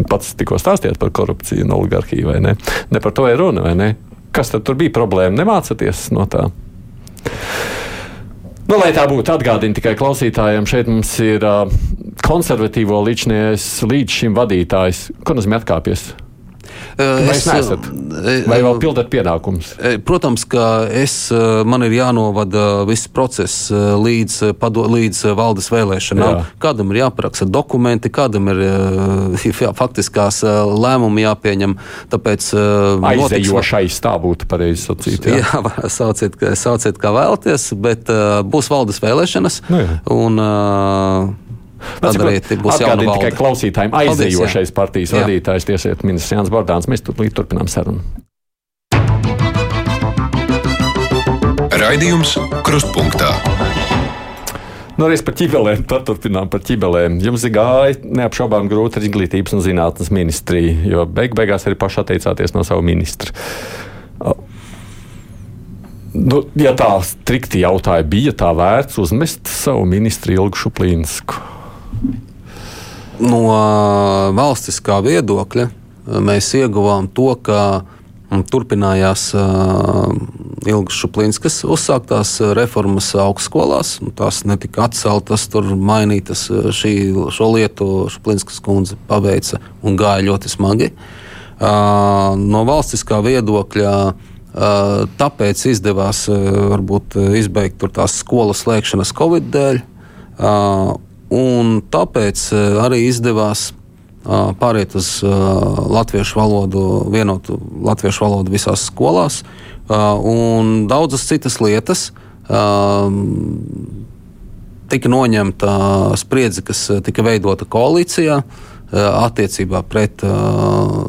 Pats tikko stāstījāt par korupciju un oligarhiju, vai ne? Ne par to ir runa, vai ne? Kas tad bija problēma? Nemācāties no tā. Nu, lai tā būtu, atgādini tikai klausītājiem, šeit mums ir uh, konservatīvo līdzšinies līdz šim vadītājs. Ko nozīmē atkāpties? Vai es neesat? Vai vēl pildat pienākumus? E, Protams, ka es, man ir jānovada viss process līdz, pado, līdz valdes vēlēšanām. Jā. Kādam ir jāparaksta dokumenti, kādam ir jā, faktiskās lēmumi jāpieņem. Tāpēc Aizejošais tā būtu pareizi sacīt. Jā. Jā, sauciet, sauciet kā vēlaties, bet būs valdes vēlēšanas. Nu jā. un, Tad arī būs jauna Atgādini tikai valde. klausītājiem, Paldies, jā. aizejošais partijas Jā. vadītājs, tiesiet ministrs Jānis Bordāns. Mēs turpinām turpinām sarunu. Raidījums Krustpunktā. Nu, arī par ķībelēm, turpinām par ķībelēm. Jums ir gāja neapšaubām grūti ar izglītības un zinātnes ministriju, jo beig beigās arī paši atteicāties no savu ministru. Nu, ja tā strikti jautāja, bija tā vērts uzmest savu ministru Ilgu Šuplīnsku? No valstiskā viedokļa uh, mēs ieguvām to, ka mm, turpinājās uh, Ilgas Šuplinskas uzsāktās uh, reformas augstskolās. Nu, Tās netika atceltas, tur mainītas. Šī, šo lietu Šuplinskas kundze paveica un gāja ļoti smagi. No valstiskā viedokļa tāpēc izdevās varbūt izbeigt tās skolas slēgšanas Covid dēļ. Un tāpēc eh, arī izdevās uh, pāriet uz uh, latviešu valodu, vienotu latviešu valodu visās skolās, un daudzas citas lietas. tika noņemta spriedze, kas tika veidota koalīcijā attiecībā pret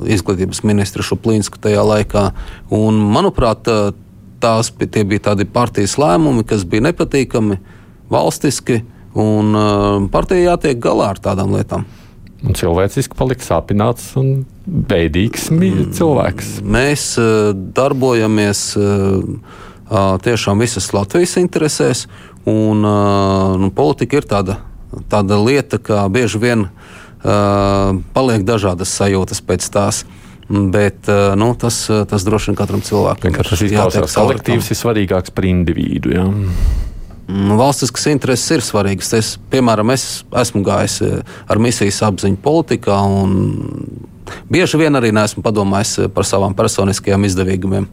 izglītības ministru Šuplīnsku tajā laikā. Un, manuprāt, tās bija tādi partijas lēmumi, kas bija nepatīkami, valstiski, un uh, partijai jātiek galā ar tādām lietām. Un cilvēciski palika sāpināts un beidīgs cilvēks. Mēs uh, darbojamies uh, tiešām visas Latvijas interesēs, un nu, politika ir tāda, tāda lieta, ka bieži vien paliek dažādas sajūtas pēc tās. Bet nu, tas, tas droši vien katram cilvēkam ir. Tas izklausās, kolektīvs ir svarīgāks par individu. Ja? Nu, valstiskas intereses ir svarīgas. Es, piemēram, es esmu gājis ar misijas apziņu politikā, un bieži vien arī neesmu padomājis par savām personiskajām izdevīgumiem.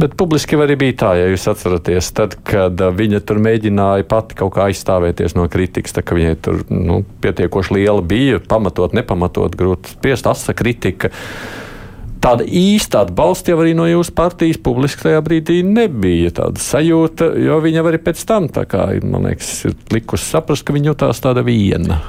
Bet publiski arī bija tā, ja jūs atceraties, tad, kad viņa tur mēģināja pati kaut kā aizstāvēties no kritikas, tā ka viņai tur nu, pietiekoši liela bija, pamatot, nepamatot, grūti spriest, asa kritika. Tāda īsta atbalsta jau arī no jūsu partijas publiski tajā brīdī nebija. Tāda sajūta, jo viņa arī pēc tam, kā, man liekas, ir likusi saprast, ka viņa jutās tāda viena.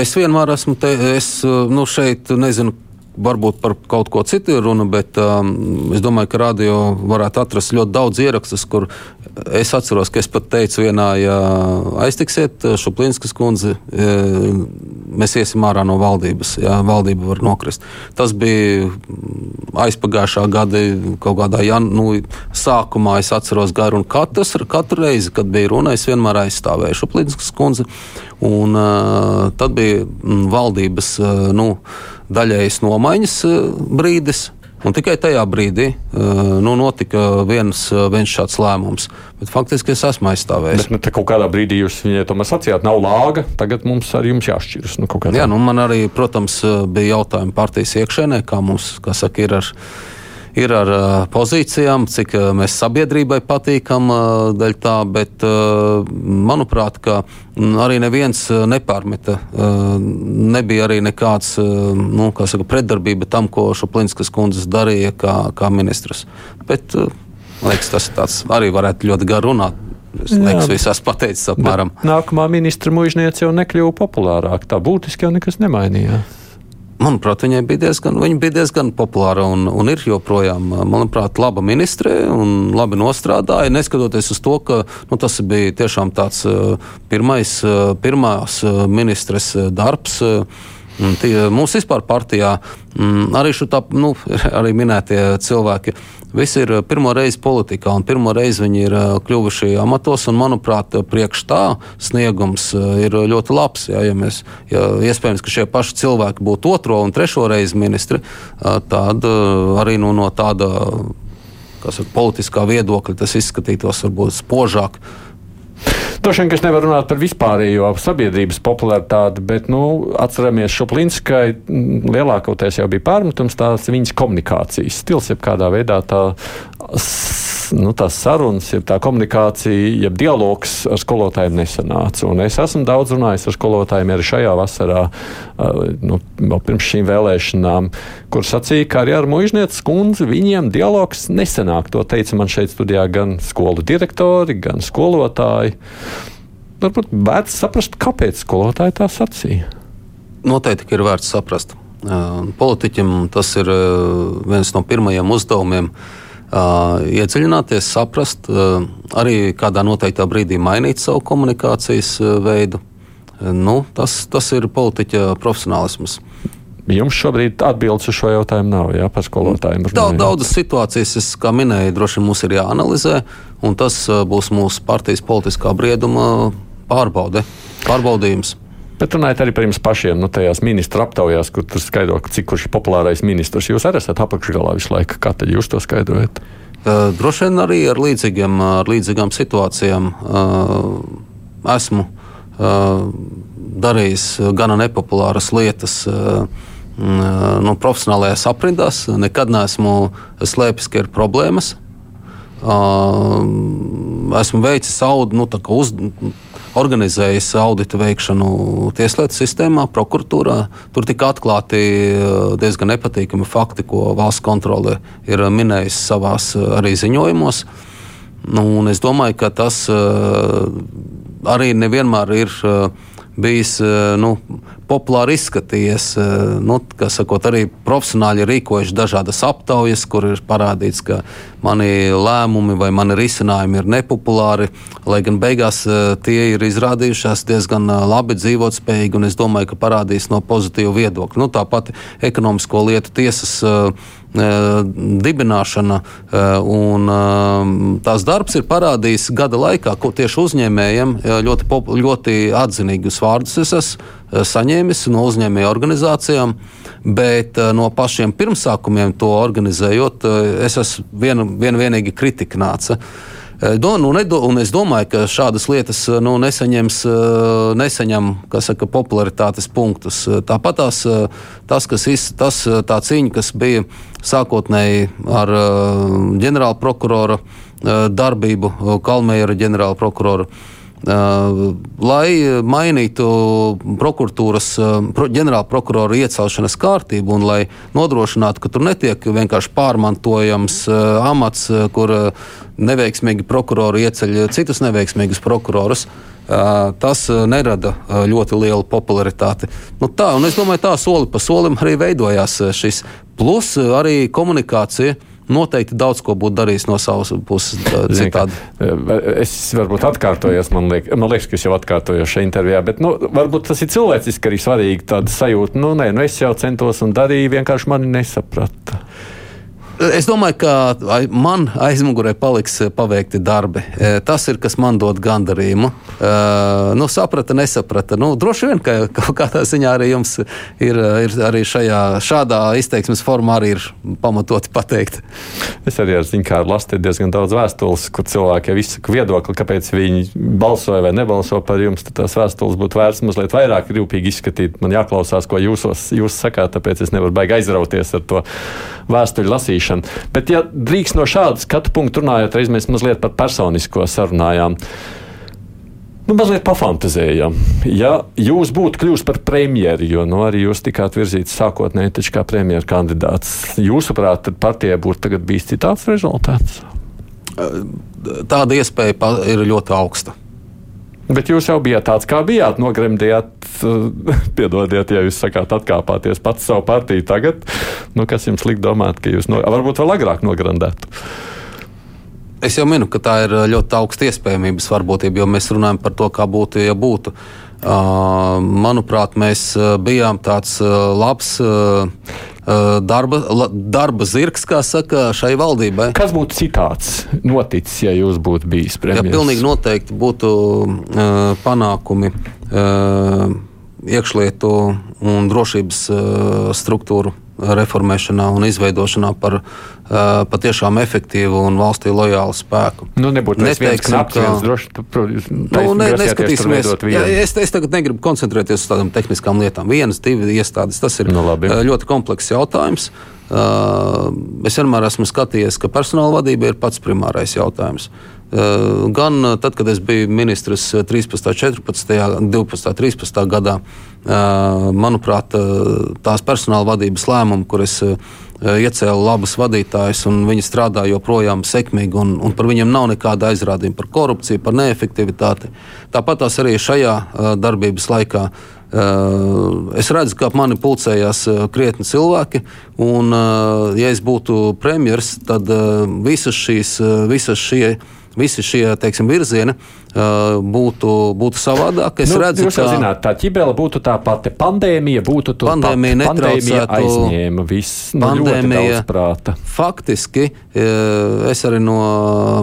Es vienmēr esmu te, es, nu, šeit, nezinu, varbūt par kaut ko citu ir runa, bet um, es domāju, ka radio varētu atrast ļoti daudz ierakstus, kur es atceros, ka es pat teicu vienā, ja aiztiksiet Šuplinskas kundzi, e, mēs iesim ārā no valdības, ja valdība var nokrist. Tas bija aizpagājušā gada kaut kādā jan, nu, sākumā, es atceros garu, un katrs, katru reizi, kad bija runa, es vienmēr aizstāvēju Šuplinskas kundzi, un uh, tad bija valdības, uh, nu, daļējas nomaiņas eh, brīdis. Un tikai tajā brīdī uh, nu, notika viens, viens šāds lēmums. Bet faktiski es esmu aizstāvējis. Bet, nu, kaut kādā brīdī jūs viņai tomēr sacījāt, nav lāga, tagad mums ar jums jāšķiras. Nu, Jā, nu, man arī, protams, bija jautājumi partijas iekšēnē, kā mums, kā saka, ir ar ir ar pozīcijām, cik mēs sabiedrībai patīkam daļ tā, bet manuprāt, ka arī neviens nepārmeta, nebija arī nekāds, nu, kā saka, pretdarbība tam, ko Šuplinskas kundzes darīja kā, kā ministrs. Bet, man liekas, tas tāds arī varētu ļoti gar runāt. Es liekas, visās pateicis apmēram. Bet nākamā ministra mužniece jau nekļuva populārāka. Tā būtiski jau nekas nemainījās. Manuprāt, viņai bija diezgan, viņa bija diezgan populāra un, un ir joprojām, manuprāt, laba ministre un labi nostrādāja. Neskatoties uz to, ka nu, tas bija tiešām tāds pirmais, pirmās ministres darbs. Tie, mums vispār partijā arī, tā, nu, arī minētie cilvēki Visi ir eh, pirmo reizi politikā, un pirmo reizi viņi ir eh, kļuvuši amatos. Un, manuprāt, priekš tā sniegums eh, ir ļoti labs. Jā, ja mēs, ja iespējams, ka šie paši cilvēki būtu otro un trešo reizi ministri, tad arī nu, no tāda saka, politiskā viedokļa tas izskatītos varbūt spožāk. Droši vien, ka es nevaru runāt par vispārējo sabiedrības popularitāti, bet nu, atceramies, Šuplinskai lielākoties jau bija pārmetums tās viņas komunikācijas stils, jeb kādā veidā tā nu, tās sarunas, jeb tā komunikācija, jeb dialogs ar skolotājiem nesanāca. Un es esmu daudz runājis ar skolotājiem arī šajā vasarā, nu, pirms šīm vēlēšanām, kur sacīja, ka arī ar mužnieces kundzi viņiem dialogs nesanāk. To teica man šeit studijā gan skolu direktori, gan skolotāji. Varbūt vērts saprast, kāpēc skolotāji tā sacīja. Noteikti ir vērts saprast. Politiķim tas ir viens no pirmajiem uzdevumiem, uh, iedziļināties, saprast, uh, arī kādā noteiktā brīdī mainīt savu komunikācijas uh, veidu. Nu, tas, tas ir politiķa profesionālisms. Jums šobrīd atbildes uz šo jautājumu nav, jā, par skolotājiem. Daudz, daudzas situācijas, es, kā minēju, droši vien mums ir jāanalizē, un tas būs mūsu partijas politiskā brieduma pārbaude, pārbaudījums. Bet runājot arī par jums pašiem, nu, tajās ministra aptaujās, kur tur skaidro, cik kurš ir populārais ministrs. Jūs arī esat apakšgalā visu laiku. Kā tad jūs to skaidrojat? Uh, droši vien arī ar, līdzīgiem, ar līdzīgām situācijām uh, esmu uh, darījis gana nepopulāras lietas. Nu, profesionālajās aprindās nekad neesmu slēpis, ka ir problēmas. Esmu veicis audu, nu, uz, organizējis audita veikšanu tieslietu sistēmā, prokuratūrā. Tur tika atklāti eh, diezgan nepatīkami fakti, ko valsts kontrole ir minējusi savās eh, arī ziņojumos. Nu, es domāju, ka tas arī nevienmēr ir bijis nu, populāri izskatījies. Nu, sakot, arī profesionāļi rīkojuši dažādas aptaujas, kur ir parādīts, ka mani lēmumi vai mani risinājumi ir nepopulāri, lai gan beigās tie ir izrādījušies diezgan labi dzīvotspējīgi, un es domāju, ka parādīs no pozitīva viedokļa. Nu, tāpat ekonomisko lietu tiesas dibināšana un tās darbs ir parādījis gada laikā, ko tieši uzņēmējiem ļoti, ļoti atzinīgus vārdus es esmu saņēmis no uzņēmēju organizācijām, bet no pašiem pirmsākumiem to organizējot, es esmu viena vien vienīgi kritika nāca. Do, nu, nedo, un es domāju, ka šādas lietas nu, nesaņems, nesaņem saka, popularitātes punktus. Tāpat tās, tas, kas iz, tas, tā cīņa, kas bija sākotnēji ar ģenerāla prokurora darbību, Kalmēra ģenerāla prokurora lai mainītu prokuratūras ģenerāla prokurora iecelšanas kārtību un lai nodrošinātu, ka tur netiek vienkārši pārmantojams amats, kur neveiksmīgi prokurori ieceļ citus neveiksmīgus prokurorus. Tas nerada ļoti lielu popularitāti. Nu tā, un es domāju, tā soli pa solim arī veidojās šis. Plus arī komunikācija noteikti daudz ko būtu darījis no savas puses citādi. Es varbūt atkārtojos, man, liek, man liekas, ka es jau atkārtojos šajā intervijā, bet nu, varbūt tas ir cilvēciski arī svarīgi tāda sajūta. Nu, nē, nu es jau centos un darīju, vienkārši mani nesaprata. Es domāju, ka man aizmugurē paliks eh, paveikti darbi. Eh, tas ir, kas man dod gandarījumu. Eh, nu, saprata, nesaprata. Nu, droši vien, ka kaut kādā ziņā arī jums ir, ir arī šajā, šādā izteiksmes formā arī ir pamatoti pateikt. Es arī ar ziņu kārtu lasīju diezgan daudz vēstules, kur cilvēki jau izsaka viedokli, kāpēc viņi balsoja vai nebalso par jums. Tad tās vēstules būtu vērts mazliet vairāk rūpīgi izskatīt. Man jāklausās, ko jūsos, jūs sakāt, tāpēc es nevaru baigi aizrauties ar to vēstuļu lasīšanu darīšanu. Bet, ja drīkst no šāda skatu punkta runājot, reiz mēs mazliet par personisko sarunājām. Nu, mazliet pafantazējam. Ja jūs būtu kļuvis par premjeru, jo nu, arī jūs tikāt virzīts sākotnēji kā premjeras kandidāts, jūsuprāt, tad partijai būtu bijis citāds rezultāts? Tāda iespēja ir ļoti augsta. Bet jūs jau bijāt tāds, kā bijāt. Nogremdījāt, piedodiet, ja jūs sakāt, atkāpāties pats savu partiju tagad. Nu, kas jums liek domāt, ka jūs no, varbūt vēl agrāk nogremdētu? Es jau minu, ka tā ir ļoti augsta iespējamības varbūtība, jo mēs runājam par to, kā būtu, ja būtu. Uh, manuprāt, mēs bijām tāds uh, labs uh, darba, darba zirgs, kā saka, šai valdībai. Kas būtu citāds noticis, ja jūs būtu bijis premjerministrs? Ja pilnīgi noteikti būtu uh, panākumi uh, iekšlietu un drošības uh, struktūru reformēšanā un izveidošanā par uh, patiešām efektīvu un valstī lojālu spēku. Nu, nebūtu neteiksim, knaps, ka droši, nu, ne, neskatīsimies. Jā, es, es tagad negribu koncentrēties uz tādām tehniskām lietām. Vienas, divas iestādes, tas ir nu, labi. ļoti komplekss jautājums. Uh, es vienmēr esmu skatījies, ka personāla vadība ir pats primārais jautājums. Uh, gan tad, kad es biju ministrs 13, 14, 12, 13 gadā, manuprāt, tās personāla vadības lēmumi, kur es iecēlu labus vadītājus, un viņi strādā joprojām sekmīgi, un, un par viņiem nav nekāda aizrādījuma par korupciju, par neefektivitāti. Tāpat tās arī šajā darbības laikā. Es redzu, ka ap mani pulcējās krietni cilvēki, un, ja es būtu premjerministrs, tad visas šīs, visas šie, visi šie teiksim, virzieni būtu, būtu savādāk. Es nu, redzu, ka zināt, tā ķibele būtu tā pati. Pandēmija būtu tā pati. Pandēmija aizņēma viss. Nu, pandēmija prāta. Faktiski es arī no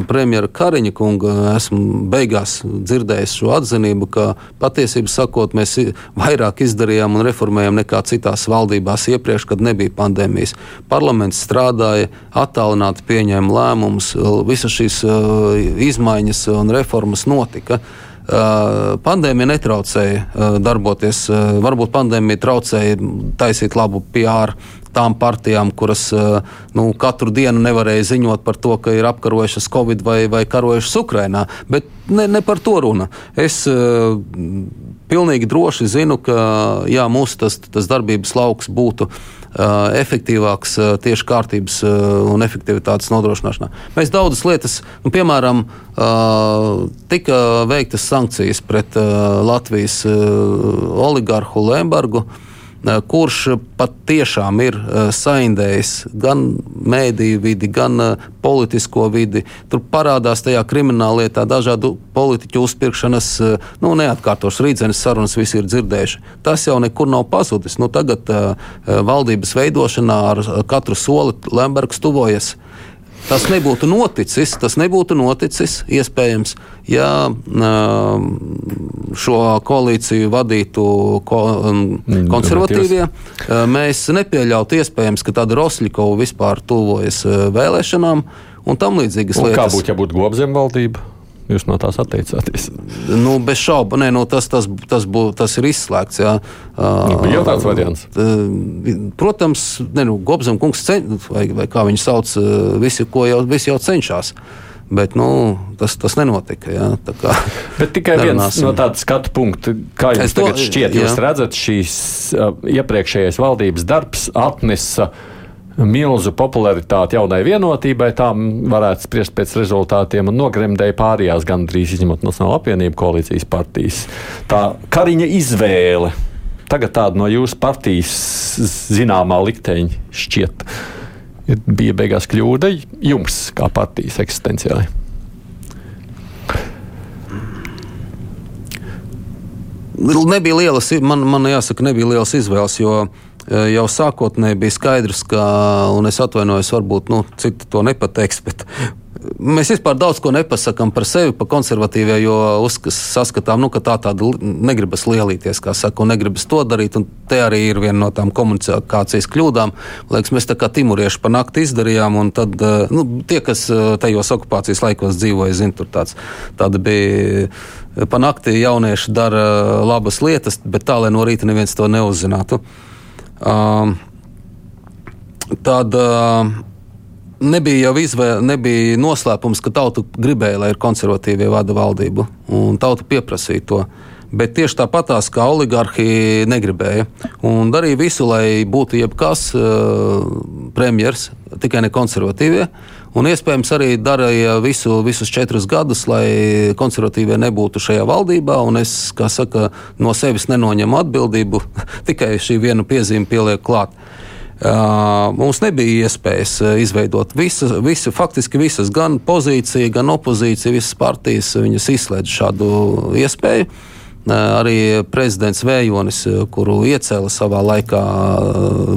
premjera Kariņa kunga esmu beigās dzirdējis šo atzinību, ka patiesībā sakot, mēs vairāk izdarījām un reformējām nekā citās valdībās iepriekš, kad nebija pandēmijas. Parlaments strādāja, attālināti pieņēma lēmumus, visas šīs izmaiņas un reformas notika notika. Uh, pandēmija netraucēja uh, darboties. Uh, varbūt pandēmija traucēja taisīt labu PR tām partijām, kuras nu, katru dienu nevarēja ziņot par to, ka ir apkarojušas Covid vai, vai karojušas Ukrajinā. Bet ne, ne par to runa. Es pilnīgi droši zinu, ka jā, mūsu tas, tas darbības lauks būtu uh, efektīvāks uh, tieši kārtības uh, un efektivitātes nodrošināšanā. Mēs daudzas lietas, nu, piemēram, uh, tika veiktas sankcijas pret uh, Latvijas uh, oligarhu Lembergu. Kurš patiešām ir saindējis gan mēdīju vidi, gan politisko vidi. Tur parādās tajā krimināla lietā dažādu politiķu uzpirkšanas, nu, neatkārtošas rītdienas sarunas, visi ir dzirdējuši. Tas jau nekur nav pazudis. Nu, tagad valdības veidošanā ar katru soli Lembergs tuvojas Tas nebūtu noticis, tas nebūtu noticis iespējams, ja šo koalīciju vadītu ko, konservatīvie. Mēs nepieļautu iespējams, ka tāda Rosļikova vispār tuvojas vēlēšanām un tam līdzīgas un lietas. Kā būtu, ja būtu gobzemvaldība? Jūs no tās atteicāties? Nu, bez šaubu, nē, nu, tas, tas, tas, bū, tas ir izslēgts. Jā. Nu, bija tāds variants. Protams, ne, nu, Gobsam kungs, cen, vai, vai kā viņu sauc, visi, jau, visi jau cenšas. Bet nu, tas, tas nenotika. Jā, kā, Bet tikai viens no tāda skatu punkta, kā jums to, šķiet, jūs jā. redzat, šīs uh, iepriekšējais valdības darbs atnesa uh, milzu popularitāti jaunai vienotībai, tā varētu spriest pēc rezultātiem, un nogremdēja pārējās gandrīz izņemot Nacionālo apvienību koalīcijas partijas. Tā Kariņa izvēle. Tagad tāda no jūsu partijas zināmā likteņa šķiet, bija beigās kļūda jums kā partijas eksistenciālai. Nebija lielas, man, man jāsaka, nebija lielas izvēles, jo uh, jau sākotnēji bija skaidrs, ka, un es atvainojos, varbūt nu, citi to nepateiks, bet mēs vispār daudz ko nepasakām par sevi, par konservatīviem, jo saskatām, nu, ka tā tāda negribas lielīties, kā saka, un negribas to darīt. Te arī ir viena no tām komunikācijas kļūdām. Liekas, mēs tā kā timurieši pa nakti izdarījām, un tad nu, tie, kas tajos okupācijas laikos dzīvoja, zina, tur tāds, tāda bija. Pa nakti jaunieši dara labas lietas, bet tā, lai no rīta neviens to neuzzinātu. Um, tad uh, nebija jau izvēle, nebija noslēpums, ka tauta gribēja, lai ir konservatīvie vada valdību, un tauta pieprasīja to. Bet tieši tāpatās kā oligarhi negribēja. Un darīja visu, lai būtu jebkas uh, premjerministrs, tikai ne konservatīvie. Un iespējams arī darīja visu, visus četrus gadus, lai konservatīvie nebūtu šajā valdībā. Es, kā saka, no sevis nenoņemu atbildību, tikai šī viena piezīme pieliek klāt. Uh, mums nebija iespējas izveidot visu, visu, faktiski visas, gan pozīcija, gan opozīcija, visas partijas, izslēdz šādu iespēju. Arī prezidents Vējonis, kuru iecēla savā laikā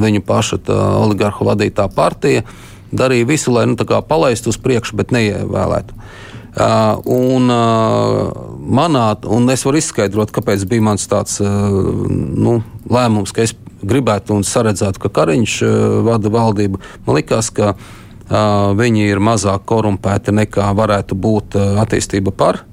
viņu paša oligarhu vadītā partija, uh, darīja visu, lai nu, palaistu uz priekšu, bet neievēlētu. Uh, un, uh, manā, un es varu izskaidrot, kāpēc bija mans tāds uh, nu, lēmums, ka es gribētu un saredzētu, ka Kariņš uh, vada valdību. Man liekas, ka uh, viņi ir mazāk korumpēti nekā varētu būt uh, attīstība par.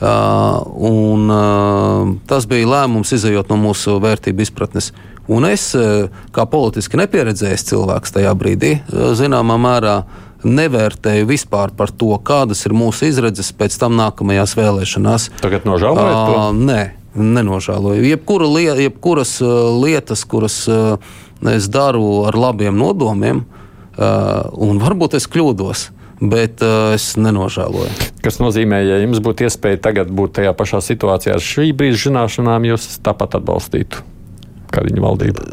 Uh, un, uh, tas bija lēmums, izējot no mūsu vērtību izpratnes. Un es, eh, kā politiski nepieredzējis cilvēks tajā brīdī, eh, zināmā mērā nevērtēju vispār par to, kādas ir mūsu izredzes pēc tam nākamajās vēlēšanās. Tagad nožēlojat to? Uh, nē, nenožēloju. Jebkura lieta, jebkuras uh, lietas, kuras es daru ar labiem nodomiem, un varbūt es kļūdos. Bet uh, es nenožēloju. Tas nozīmē, ja jums būtu iespēja tagad būt tajā pašā situācijā ar šī brīža zināšanām, jūs tāpat atbalstītu Kariņa valdība?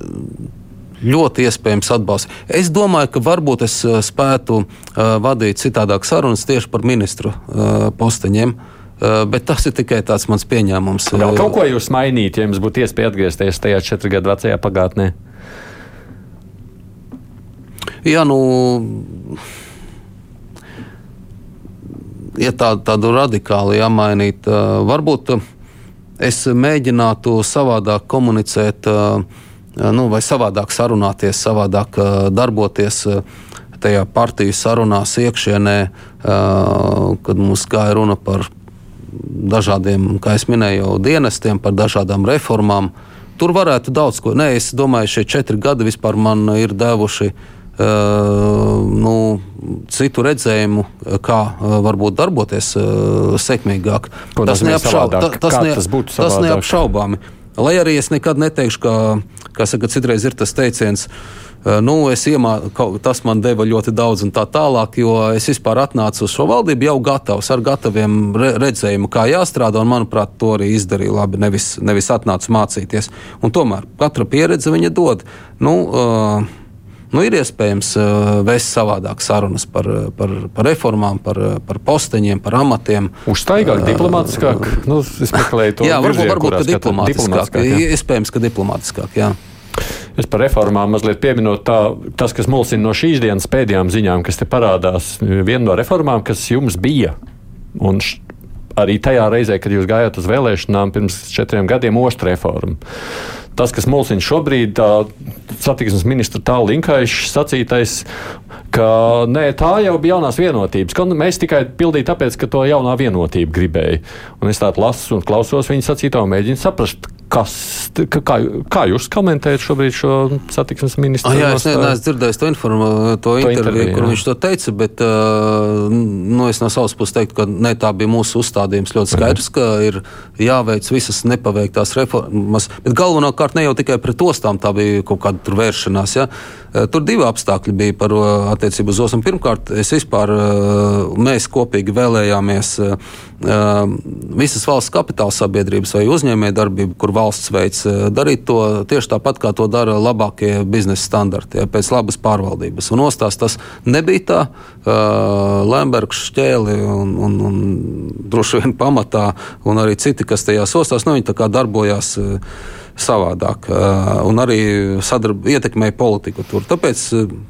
Ļoti iespējams atbalsts. Es domāju, ka varbūt es uh, spētu uh, vadīt citādāk sarunas tieši par ministru uh, posteņiem. Bet tas ir tikai tāds mans pieņēmums. Vēl kaut ko jūs mainītu, ja jums būtu iespēja atgriezties tajā četru gadu vecajā pagātnē? Jā, nu. Ja tā, tādu radikāli jāmainīt, varbūt. Uh, es mēģinātu savādāk komunicēt, nu, vai savādāk sarunāties, savādāk darboties tajā partiju sarunās iekšienē, kad mums gāja runa par dažādiem, kā jau minēju, dienestiem, par dažādām reformām. Tur varētu daudz ko. Nē, es domāju, šie četri gadi vispār man ir devuši nu, citu redzējumu, kā varbūt darboties sekmīgāk. Ko tas neapšaubāmi. Tas, ne, tas, tas neapšaubāmi. Lai arī es nekad neteikšu, ka, kā saka, citreiz ir tas teiciens, nu, iemā, tas man deva ļoti daudz un tā tālāk, jo es vispār atnācu uz šo valdību jau gatavs ar gataviem redzējumu, kā jāstrādā, un manuprāt, to arī izdarīju labi, nevis, nevis atnācu mācīties. Un tomēr katra pieredze viņa dod. Nu, uh, nu, ir iespējams uh, vēst savādāk sarunas par, par, par reformām, par, par posteņiem, par amatiem. Uztaigāk, diplomātiskāk. Uh, nu, es meklēju to. Jā, varbūt, virzienu, varbūt ka diplomātiskāk. diplomātiskāk jā. Iespējams, ka diplomātiskāk. Jā. Es par reformām mazliet pieminot, tā, tas, kas mulsina no šīs dienas pēdējām ziņām, kas te parādās, viena no reformām, kas jums bija. Un arī tajā reizē, kad jūs gājāt uz vēlēšanām pirms četriem gadiem, ostra reforma tas, kas mulsina šobrīd, satiksmes ministra tālu linkaišs sacītais, ka nē, tā jau bija jaunās vienotības. Mēs tikai pildījām tāpēc, ka to jaunā vienotība gribēja. Un es tādu lasu un klausos viņa sacīto un mēģinu saprast, Kas, kā, kā jūs komentējat šobrīd šo satiksmes ministru? Ah, jā, es neesmu dzirdējis to, informu, to, to interviju, interviju kur jā. viņš to teica, bet nu, es no savas puses teiktu, ka ne, tā bija mūsu uzstādījums. Ļoti skaidrs, ka ir jāveic visas nepaveiktās reformas, bet galvenokārt ne jau tikai pret ostām tā bija kaut kāda vēršanās. Ja? Tur divi apstākļi bija par attiecību uz osmu. Pirmkārt, es vispār, mēs kopīgi vēlējāmies visas valsts kapitāla sabiedrības vai uzņēmējdarbību, kur valsts veids, darīt to tieši tāpat, kā to dara labākie biznesa standarti, ja, pēc labas pārvaldības. Un ostās tas nebija tā. Lembergs, Šķēli un, un, un droši vien pamatā, un arī citi, kas tajās ostās, nu, viņi tā kā darbojās savādāk. Un arī sadarb, ietekmēja politiku tur. Tāpēc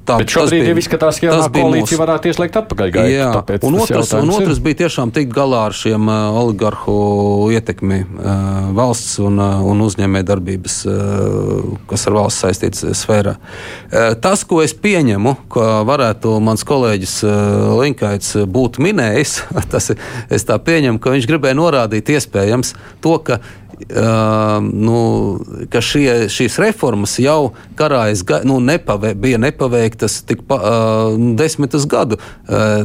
tā Bet šobrīd bija, jau izskatās, ka jaunā koalīcija mūsu... varētu ieslēgt atpakaļ gaitu. Jā, un otrs, un otrs bija tiešām tikt galā ar šiem oligarhu ietekmi valsts un, un uzņēmē darbības, kas ar valsts saistīts sfērā. Tas, ko es pieņemu, ka varētu mans kolēģis Linkaits būt minējis, tas es tā pieņemu, ka viņš gribēja norādīt iespējams to, ka nu, ka šie, šīs reformas jau karājas, nu, nepave, bija nepaveiktas tik pa, uh, desmitus gadu.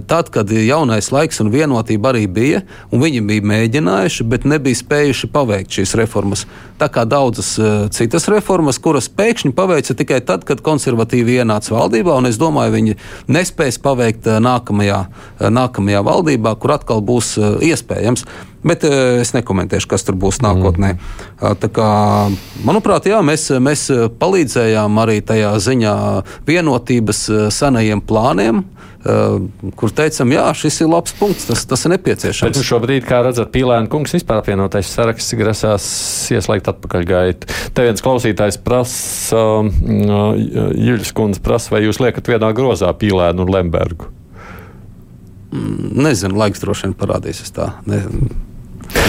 Tad, kad jaunais laiks un vienotība arī bija, un viņi bija mēģinājuši, bet nebija spējuši paveikt šīs reformas. Tā kā daudzas uh, citas reformas, kuras pēkšņi paveica tikai tad, kad konservatīvi ienāca valdībā, un es domāju, viņi nespēs paveikt uh, nākamajā, uh, nākamajā valdībā, kur atkal būs iespējams. Bet es nekomentēšu, kas tur būs nākotnē. Mm. Kā, manuprāt, jā, mēs, mēs palīdzējām arī tajā ziņā vienotības senajiem plāniem. Uh, kur teicam, jā, šis ir labs punkts, tas, tas ir nepieciešams. Bet nu šobrīd, kā redzat, Pīlēna kungs vispār apvienotais saraksts grasās ieslēgt atpakaļgaitu. Te viens klausītājs prasa, uh, Juļas kundze prasa, vai jūs liekat vienā grozā Pīlēnu un Lembergu? Mm, nezinu, laiks droši vien parādīsies tā. Ne,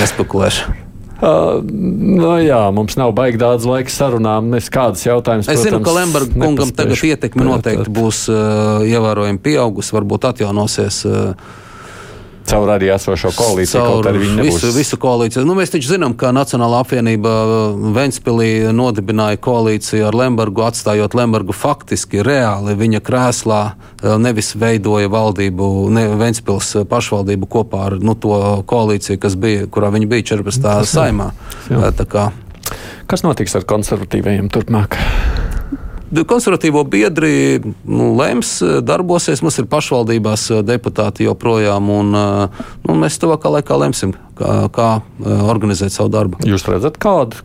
nespekulēšu. Uh, nu, jā, mums nav baigi daudz laika sarunām. Es kādas jautājumas. Es zinu, ka Lemberga kungam tagad ietekme noteikti būs uh, ievērojami pieaugusi, varbūt atjaunosies. Uh, Caur arī esošo koalīciju, kaut arī. Visu, visu koalīciju. Nu, mēs taču zinām, ka Nacionālā apvienība uh, Ventspilī nodibināja koalīciju ar Lembergu, atstājot Lembergu faktiski reāli viņa krēslā, uh, nevis veidoja valdību, ne, Ventspils uh, pašvaldību kopā ar nu, to koalīciju, kas bija, kurā viņi bija 14. saimā. Kas notiks ar konservatīvajiem turpmāk? Konservatīvo biedri nu, lems, darbosies. Mums ir pašvaldībās eh, deputāti joprojām, un eh, nu, mēs tuvākā laikā lemsim, kā, kā organizēt savu darbu. Jūs redzat, kādu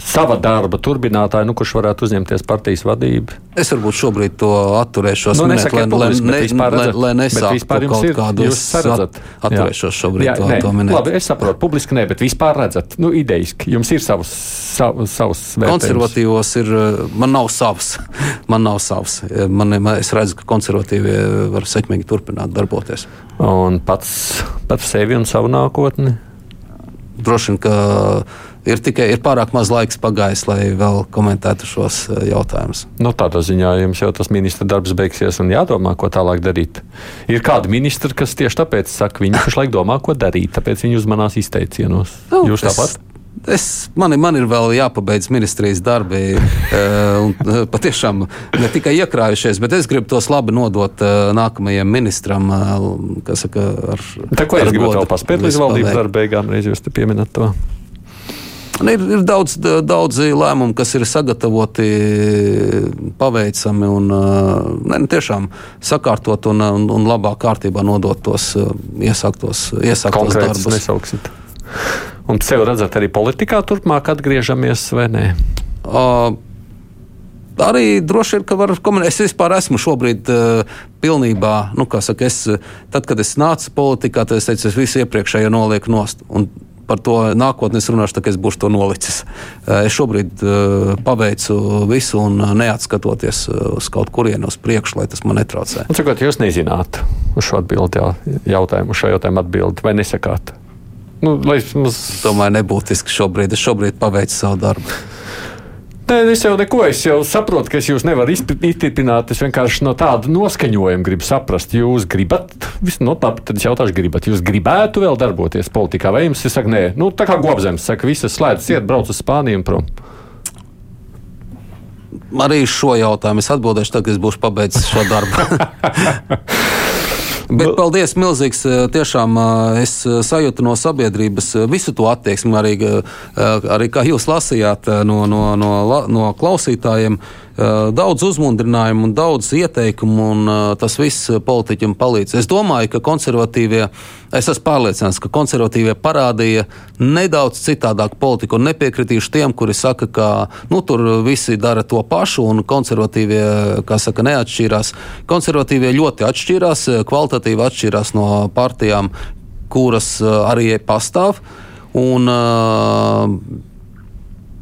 sava darba turpinātāju, nu, kurš varētu uzņemties partijas vadību? Es varbūt šobrīd to atturēšos. Nu, minēt, lai, publiski, lai, ne, lai, lai nesāktu kaut ir, kādus at, atturēšos šobrīd jā, to, nē, to minēt. Labi, es saprotu, publiski nē, bet vispār redzat, nu, idejiski, jums ir savs, sav, savs vērtējums. Konservatīvos ir, man nav savs, man nav savs. Man, man, es redzu, ka konservatīvie var sekmīgi turpināt darboties. Un pats par sevi un savu nākotni? Droši vien, ka ir tikai ir pārāk maz laiks pagājis, lai vēl komentētu šos eh, jautājumus. Nu, tādā ziņā jums jau tas ministra darbs beigsies un jādomā, ko tālāk darīt. Ir kādi ministri, kas tieši tāpēc saka, viņi pašlaik domā, ko darīt, tāpēc viņi uzmanās izteicienos. Nu, Jūs tāpat? Es, man, man ir vēl jāpabeidz ministrijas darbi. un, patiešām ne tikai iekrājušies, bet es gribu tos labi nodot nākamajam ministram. Saka, ar, Tā kā es gribu vēl paspēt līdz valdības darba beigām, reiz jūs te pieminat to. Ir, ir daudz, daudzi lēmumi, kas ir sagatavoti, paveicami un ne, tiešām sakārtot un, un, un labā kārtībā nodot tos iesāktos, iesāktos darbus. Nesauksit. Un sev redzat arī politikā turpmāk atgriežamies vai nē? Uh, arī droši vien, ka var komunicēt. Es vispār esmu šobrīd uh, pilnībā, nu, kā saka, es, tad, kad es nācu politikā, tad es teicu, es visu iepriekšējo nolieku nost. Un par to nākotnē es runāšu, kad es būšu to nolicis. Es šobrīd uh, paveicu visu un neatskatoties uz kaut kurienu uz priekšu, lai tas man netraucē. Un, cikot, jūs nezināt uz šo atbildi, jā, jautājumu, šo jautājumu atbildi vai nesakāt? Nu, lai mums... Tomēr nebūtiski šobrīd. Es šobrīd paveicu savu darbu. Nē, es jau neko, es jau saprotu, ka es jūs nevaru izturpināt. Es vienkārši no tāda noskaņojuma gribu saprast, jūs gribat, nu, labi, tad es jautāšu, gribat, jūs gribētu vēl darboties politikā, vai jums ir saka, nē, nu, tā kā gobzems saka, visas slēdzas iet, brauc uz Spāniju un prom. Arī šo jautājumu es atbildēšu, tad, kad es būšu pabeidzis šo darbu. Bet nu- paldies, milzīgs. Eh, tiešām eh, es eh, sajūtu no sabiedrības visu to attieksmi, arī, arī kā jūs lasījāt no, no, no, no klausītājiem. Daudz uzmundrinājumu un daudz ieteikumu, un tas viss politiķim palīdz. Es domāju, ka konservatīvie, es esmu pārliecināts, ka konservatīvie parādīja nedaudz citādāku politiku, un nepiekritīšu tiem, kuri saka, ka nu, tur visi dara to pašu, un konservatīvie, kā saka, neatšķīrās. Konservatīvie ļoti atšķīrās, kvalitatīvi atšķīrās no partijām, kuras arī pastāv. Un, uh,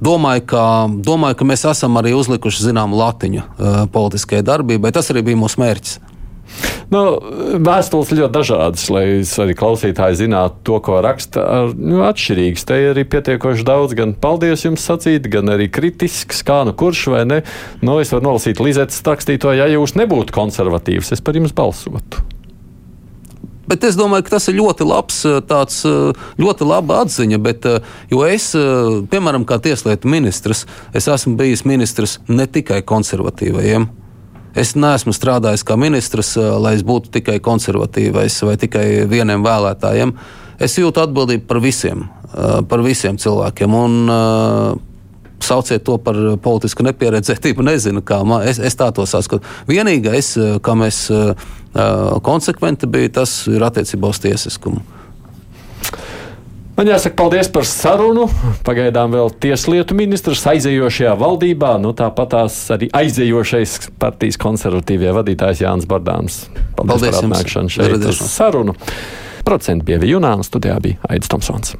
Domāju ka, domāju, ka mēs esam arī uzlikuši zināmu latiņu uh, politiskajai darbībai. Tas arī bija mūsu mērķis. Nu, vēstules ļoti dažādas, lai arī klausītāji zinātu to, ko raksta. Nu, atšķirīgs. Te ir arī pietiekoši daudz, gan paldies jums sacīt, gan arī kritisks, kā nu kurš vai ne. Nu, es varu nolasīt Lizetes rakstīto, ja jūs nebūtu konservatīvs, es par jums balsotu. Bet es domāju, ka tas ir ļoti labs, eh, tāds, eh, ļoti laba atziņa. Bet, eh, jo es, piemēram, kā tieslietu ministrs, es esmu bijis ministrs ne tikai konservatīvajiem. Es neesmu strādājis kā ministrs, lai es būtu tikai konservatīvais vai tikai vieniem vēlētājiem. Es jūtu atbildību par visiem, par visiem cilvēkiem. Un, sauciet to par politisku nepieredzētību. Nezinu, kā man, es, es tā to saskatu. Vienīgais, kā mēs konsekventi bija, tas ir attiecībā uz tiesiskumu. Man jāsaka, paldies par sarunu. Pagaidām vēl tieslietu ministrs aizejošajā valdībā, nu tāpat tās arī aizejošais partijas konservatīvie vadītājs Jānis Bardāns. Paldies, paldies par atnākšanu šeit uz sarunu. Procentu bija Junāns, studijā bija Aits Tomsons.